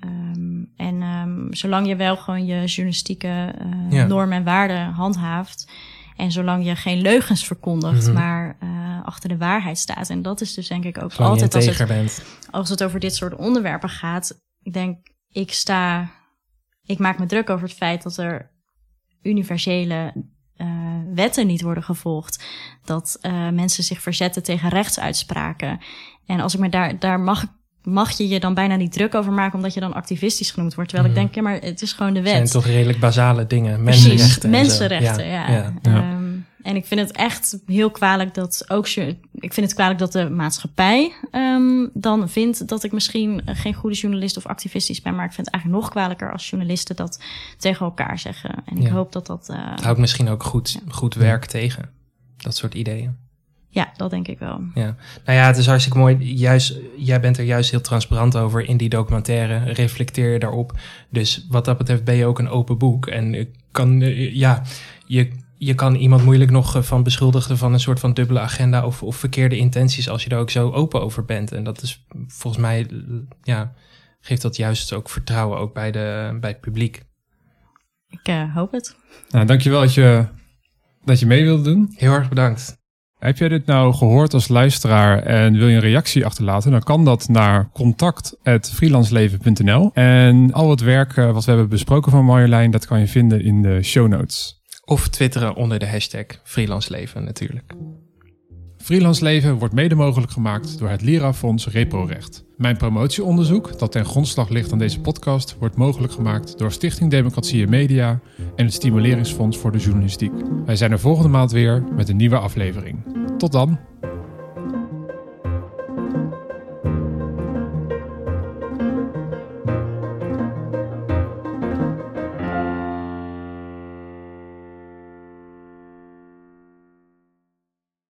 Ehm, en ehm, zolang je wel gewoon je journalistieke eh, Ja. normen en waarden handhaaft. En zolang je geen leugens verkondigt, Mhm. maar eh, achter de waarheid staat. En dat is dus denk ik ook Zolang altijd als het, bent. als het over dit soort onderwerpen gaat. Ik denk, ik sta, ik maak me druk over het feit dat er universele eh, wetten niet worden gevolgd. Dat eh, mensen zich verzetten tegen rechtsuitspraken. En als ik me daar, daar mag, mag je je dan bijna niet druk over maken, omdat je dan activistisch genoemd wordt. Terwijl Mhm. ik denk, ja, maar het is gewoon de Het zijn wet. toch redelijk basale dingen. Mensenrechten. mensenrechten, ja. ja. Ja. En ik vind het echt heel kwalijk dat ook... Ik vind het kwalijk dat de maatschappij ehm, dan vindt dat ik misschien geen goede journalist of activistisch ben. Maar ik vind het eigenlijk nog kwalijker als journalisten dat tegen elkaar zeggen. En ik Ja. hoop dat dat... eh, Het houdt misschien ook goed, goed werk tegen. Dat soort ideeën. ja, dat denk ik wel. Ja. Nou ja, het is hartstikke mooi. Juist, jij bent er juist heel transparant over in die documentaire. Reflecteer je daarop. Dus wat dat betreft ben je ook een open boek. En ik kan, eh, ja, je, je kan iemand moeilijk nog eh, van beschuldigen van een soort van dubbele agenda of, of verkeerde intenties als je daar ook zo open over bent. En dat is volgens mij, ja, geeft dat juist ook vertrouwen ook bij, de, bij het publiek. Ik eh, hoop het. Nou, dankjewel dat je, dat je mee wilde doen. Heel erg bedankt. Heb jij dit nou gehoord als luisteraar en wil je een reactie achterlaten? Dan kan dat naar contact.freelanceleven.nl. En al het werk eh, wat we hebben besproken van Marjolein, dat kan je vinden in de show notes. Of twitteren onder de hashtag freelance leven natuurlijk. Freelance Leven wordt mede mogelijk gemaakt door het Lira-fonds Reprorecht. Mijn promotieonderzoek, dat ten grondslag ligt aan deze podcast, wordt mogelijk gemaakt door Stichting Democratie en Media en het Stimuleringsfonds voor de Journalistiek. Wij zijn er volgende maand weer met een nieuwe aflevering. Tot dan!